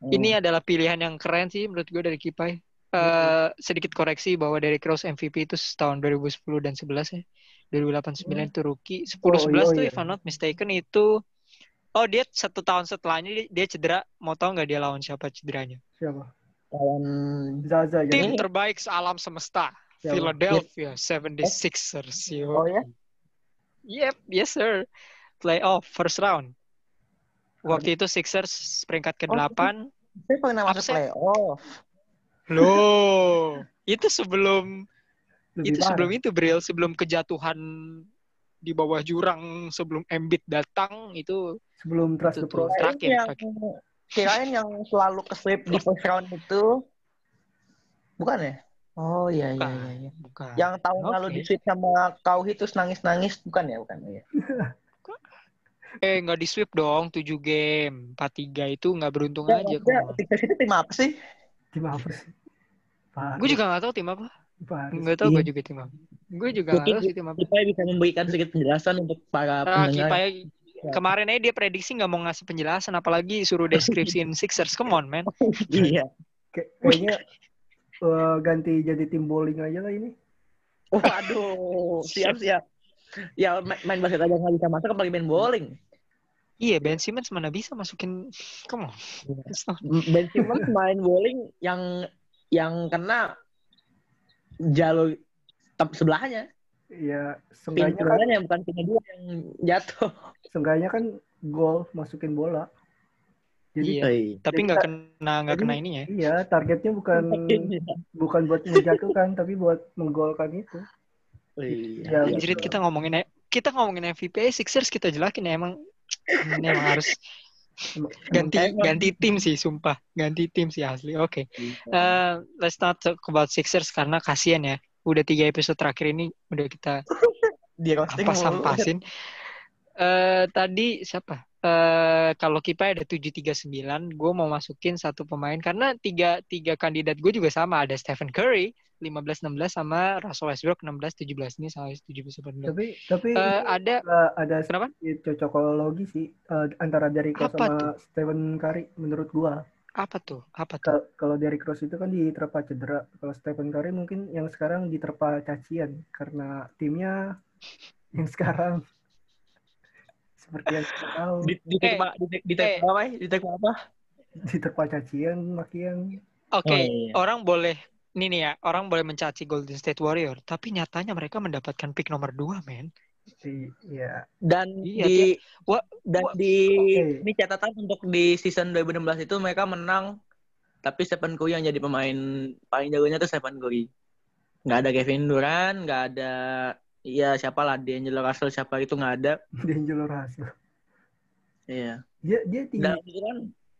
Hmm. Ini adalah pilihan yang keren sih menurut gue dari Kipai. Eh, sedikit koreksi bahwa Derrick Rose MVP itu tahun 2010 dan 11 ya. 2008 9 itu rookie. 10 Oh, 11 iya, tuh iya. if I'm not mistaken itu Oh dia satu tahun setelahnya dia, cedera. Mau tahu nggak dia lawan siapa cederanya? siapa? Lawan Zaza ya. Tim terbaik sealam semesta. Philadelphia 76ers. Yo. Oh ya? Yep, yes sir. Playoff first round. Waktu itu Sixers peringkat Oh, ke-8. Saya pernah masuk Upset. playoff. Loh, itu sebelum Lebih itu parah. sebelum itu Bril, sebelum kejatuhan di bawah jurang sebelum Embiid datang itu sebelum trust Itu the process. Terakhir, yang terakhir. kirain yang selalu ke sweep di first round itu bukan ya? Oh iya iya Bukan. iya. iya. bukan. Yang tahun Oke. lalu di sweep sama kau itu nangis-nangis bukan ya? Bukan ya. Eh nggak di sweep dong, 7 game, 4-3 itu nggak beruntung Ya, aja. maksudnya Sixers itu tim apa sih? Tim apa sih? Gue juga nggak tahu tim apa. Nggak tahu Iya. gue juga tim apa. Gue juga nggak Mungkin tahu sih tim apa. Kita bisa memberikan sedikit penjelasan untuk para Ah, pendengar. Kipai kemarin aja dia prediksi nggak mau ngasih penjelasan, apalagi suruh deskripsiin Sixers. Come on, man. Iya. Kay- kayaknya eh, ganti jadi tim bowling aja lah ini. Waduh, siap-siap. Ya main, main basket aja nggak bisa masuk apalagi main bowling. Iya, Ben Simmons mana bisa masukin. Come on. Not- Ben Simmons main bowling yang yang kena jalur tep sebelahnya. Ya, Tim seenggaknya kan, bukan tim dia yang jatuh. seenggaknya kan gol masukin bola. Jadi Iya. Tapi Jadi nggak kita- kena nggak jadi- kena ininya. ya. iya targetnya bukan bukan buat menjatuhkan tapi buat menggolkan itu. Iya. Ya, Anjrit kita ngomongin kita ngomongin MVP Sixers kita jelakin ya emang ini emang harus ganti ganti tim sih sumpah ganti tim sih asli oke Eh, let's not talk about Sixers karena kasihan ya udah tiga episode terakhir ini udah kita Dia roasting ampas Eh tadi siapa? Eh kalau Kipa ada 739 gue mau masukin satu pemain karena tiga tiga kandidat gue juga sama. Ada Stephen Curry 15-16 sama Russell Westbrook 16-17 ini sama 17-18 Tapi tapi Eh, itu ada ada ada Kenapa? cocokologi sih eh, antara Derrick Rose sama Stephen Curry menurut gua. apa tuh? Apa tuh? Kal- Kalau Derrick Rose itu kan diterpa cedera, kalau Stephen Curry mungkin yang sekarang diterpa cacian karena timnya yang sekarang seperti yang kita tahu. Di di take Eh, apa? Di eh. apa? Di apa? diterpa cacian makian Oke, Oh, iya. orang boleh ini nih ya, orang boleh mencaci Golden State Warrior, tapi nyatanya mereka mendapatkan pick nomor 2, men. di ya Dan Iya, di Wah, dan di ini catatan untuk di season 2016 itu mereka menang tapi Stephen Curry yang jadi pemain paling jagonya tuh Stephen Curry. Nggak ada Kevin Durant, nggak ada Iya siapa lah D'Angelo Russell siapa itu nggak ada. D'Angelo Russell Iya. dia dia tinggi Dan itu kan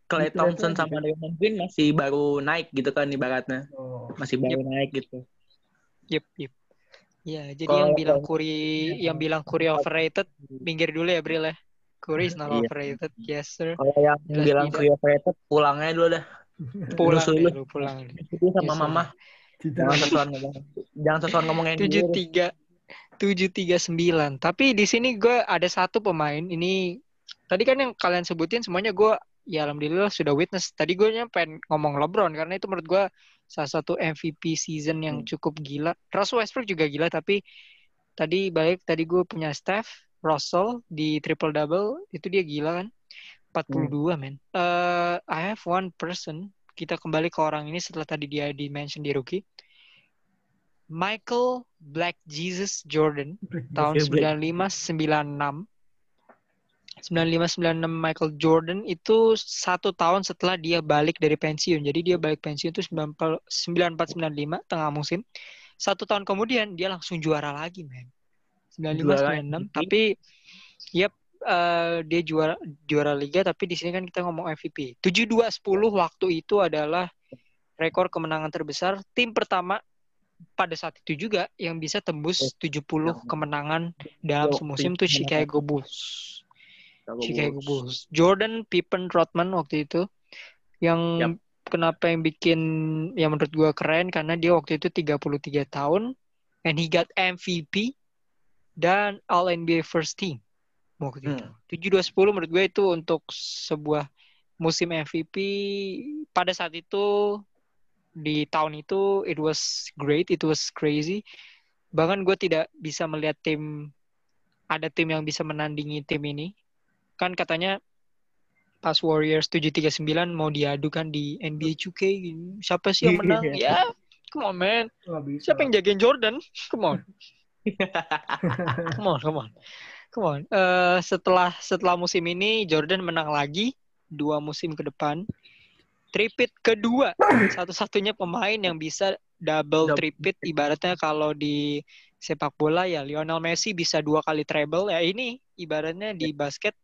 Clay Itu Thompson sama Draymond Green masih baru naik gitu kan ibaratnya. oh Masih baru naik gitu. Yep, yep. Ya, jadi Kalau- yang bilang Curry, yang bilang Curry overrated, minggir dulu ya, Bril ya. Curry is not Iya. overrated, yes sir. Kalau yang Jelas bilang tidak. Curry overrated pulangnya dulu dah. Pulang Rusuh deh lu. lu, pulang. Itu sama Yes, mama. Jangan sesuatu ngomong. Jangan sesuatu ngomongin tujuh tiga tujuh tiga sembilan. Tapi di sini gue ada satu pemain ini tadi kan yang kalian sebutin semuanya gue ya alhamdulillah sudah witness. Tadi gue pengen ngomong LeBron karena itu menurut gue salah satu MVP season yang Hmm. cukup gila. Russell Westbrook juga gila tapi tadi baik tadi gue punya Steph Russell di triple double itu dia gila kan? 42 men. Eh, I have one person kita kembali ke orang ini setelah tadi dia di mention di rookie Michael Black Jesus Jordan tahun Oke, Black. 95 96 95 96 Michael Jordan itu satu tahun setelah dia balik dari pensiun. Jadi dia balik pensiun itu 94 95 tengah musim. Satu tahun kemudian dia langsung juara lagi, men. 95 Juara 96 MVP. tapi yep eh, dia juara juara liga tapi di sini kan kita ngomong MVP. 72 10 waktu itu adalah rekor kemenangan terbesar tim pertama pada saat itu juga yang bisa tembus 70 kemenangan dalam semusim tuh Chicago Bulls. Chicago Bulls. Jordan, Pippen, Rodman waktu itu yang Yap. kenapa yang bikin yang menurut gua keren karena dia waktu itu 33 tahun and he got MVP dan All NBA First Team waktu Hmm. itu. 72-10 menurut gue itu untuk sebuah musim MVP pada saat itu di tahun itu it was great, it was crazy. Bahkan gue tidak bisa melihat tim ada tim yang bisa menandingi tim ini. Kan katanya pas Warriors 739 mau diadukan di NBA 2K gini. Siapa sih yang menang? ya, come on man. Siapa yang jagain Jordan? Come on. come on, come on. Come on. Eh, setelah setelah musim ini Jordan menang lagi dua musim ke depan. Tripit kedua, satu-satunya pemain yang bisa double Double. tripit ibaratnya kalau di sepak bola ya Lionel Messi bisa dua kali treble ya ini ibaratnya di basket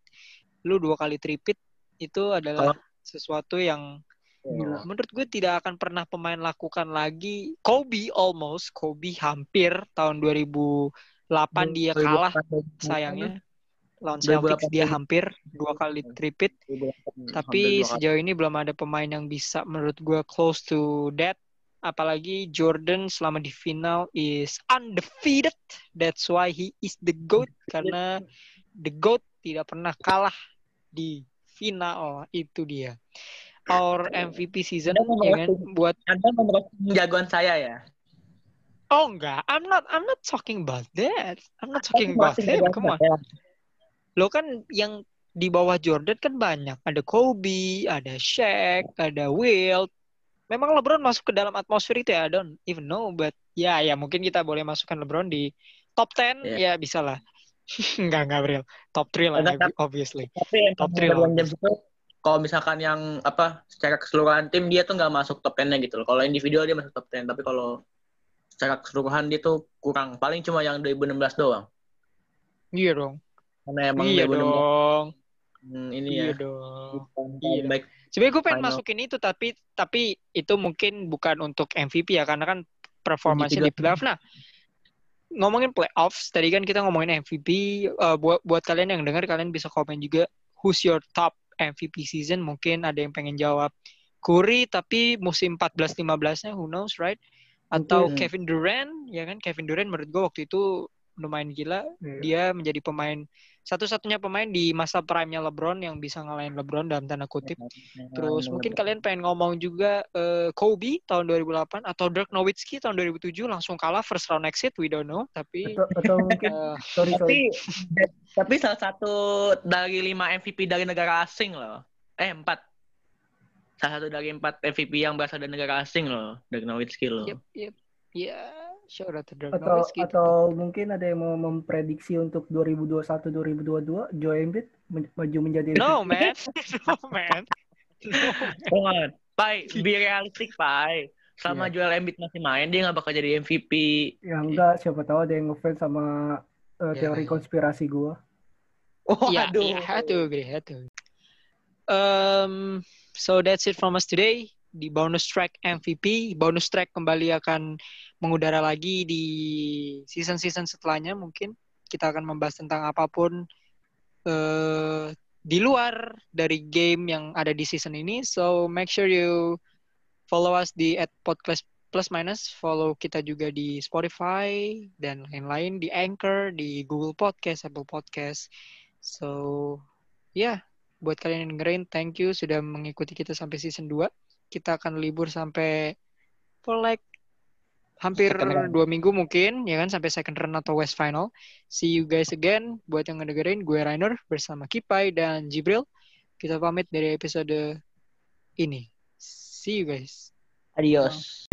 lu dua kali tripit itu adalah sesuatu yang Gila. menurut gue tidak akan pernah pemain lakukan lagi. Kobe almost, Kobe hampir tahun 2008 dia kalah sayangnya lawan 2008 Celtics dia hampir dua kali tripit tapi sejauh ini belum ada pemain yang bisa menurut gue close to that. Apalagi Jordan selama di final is undefeated. That's why he is the goat karena the goat tidak pernah kalah di final itu dia. Our MVP season ya kan? buat Anda jagoan saya ya. oh enggak. I'm not I'm not talking about that. I'm not talking about him. come on lo kan yang di bawah Jordan kan banyak. Ada Kobe, ada Shaq, ada Wilt. Memang LeBron masuk ke dalam atmosfer itu ya, I don't even know. But ya, ya mungkin kita boleh masukkan LeBron di top 10, Iya. ya bisa lah. enggak, enggak real. Top 3 lah, Ada- obviously. Tapi Top top three lah. James itu kalau misalkan yang apa secara keseluruhan tim dia tuh nggak masuk top 10-nya gitu loh. Kalau individual dia masuk top 10, tapi kalau secara keseluruhan dia tuh kurang. Paling cuma yang 2016 doang. Iya dong. Karena emang iya 2016 dong. hmm, ini Iya ya. dong. Iya. baik. Sebenarnya gue pengen Final. masukin itu tapi tapi itu mungkin bukan untuk MVP ya karena kan performanya di playoff. Nah, ngomongin playoffs tadi kan kita ngomongin MVP eh, buat buat kalian yang dengar kalian bisa komen juga who's your top MVP season mungkin ada yang pengen jawab Curry tapi musim 14 15-nya who knows right atau Mungkin. Kevin Durant ya kan Kevin Durant menurut gue waktu itu lumayan gila Iya. dia menjadi pemain satu-satunya pemain di masa prime-nya LeBron yang bisa ngalahin LeBron dalam tanda kutip Terus mungkin kalian pengen ngomong juga eh, Kobe tahun 2008 atau Dirk Nowitzki tahun 2007 langsung kalah first round exit we don't know tapi atau, atau mungkin eh, sorry sorry tapi tapi salah satu dari lima MVP dari negara asing loh. Eh empat. salah satu dari empat MVP yang berasal dari negara asing loh, dari Nowitzki loh. Yep, yep. Ya, shout out to Atau Nowitzki. atau mungkin ada yang mau memprediksi untuk 2021 2022 Joe Embiid maju menjadi No, man. No, man. No. Jangan. Pai, be realistic, Pai. Sama Joel Embiid masih main, dia nggak bakal jadi MVP. Ya enggak, siapa tahu ada yang ngefans sama uh, Ya, teori ya. konspirasi gua. Oh, Yeah, aduh. yeah, had to agree, had to. Um, so that's it from us today. Di bonus track MVP, bonus track kembali akan mengudara lagi di season-season setelahnya mungkin kita akan membahas tentang apa pun eh di luar dari game yang ada di season ini. So make sure you follow us di at podcast plus minus. Follow kita juga di Spotify dan lain-lain di Anchor, di Google Podcast, Apple Podcast. So, ya, buat kalian yang dengerin, thank you sudah mengikuti kita sampai season 2. Kita akan libur sampai for like hampir dua minggu mungkin, ya kan, sampai second round atau West Final. See you guys again. Buat yang ngedengerin, gue Rainer bersama Kipai dan Jibril. Kita pamit dari episode ini. See you guys. Adios.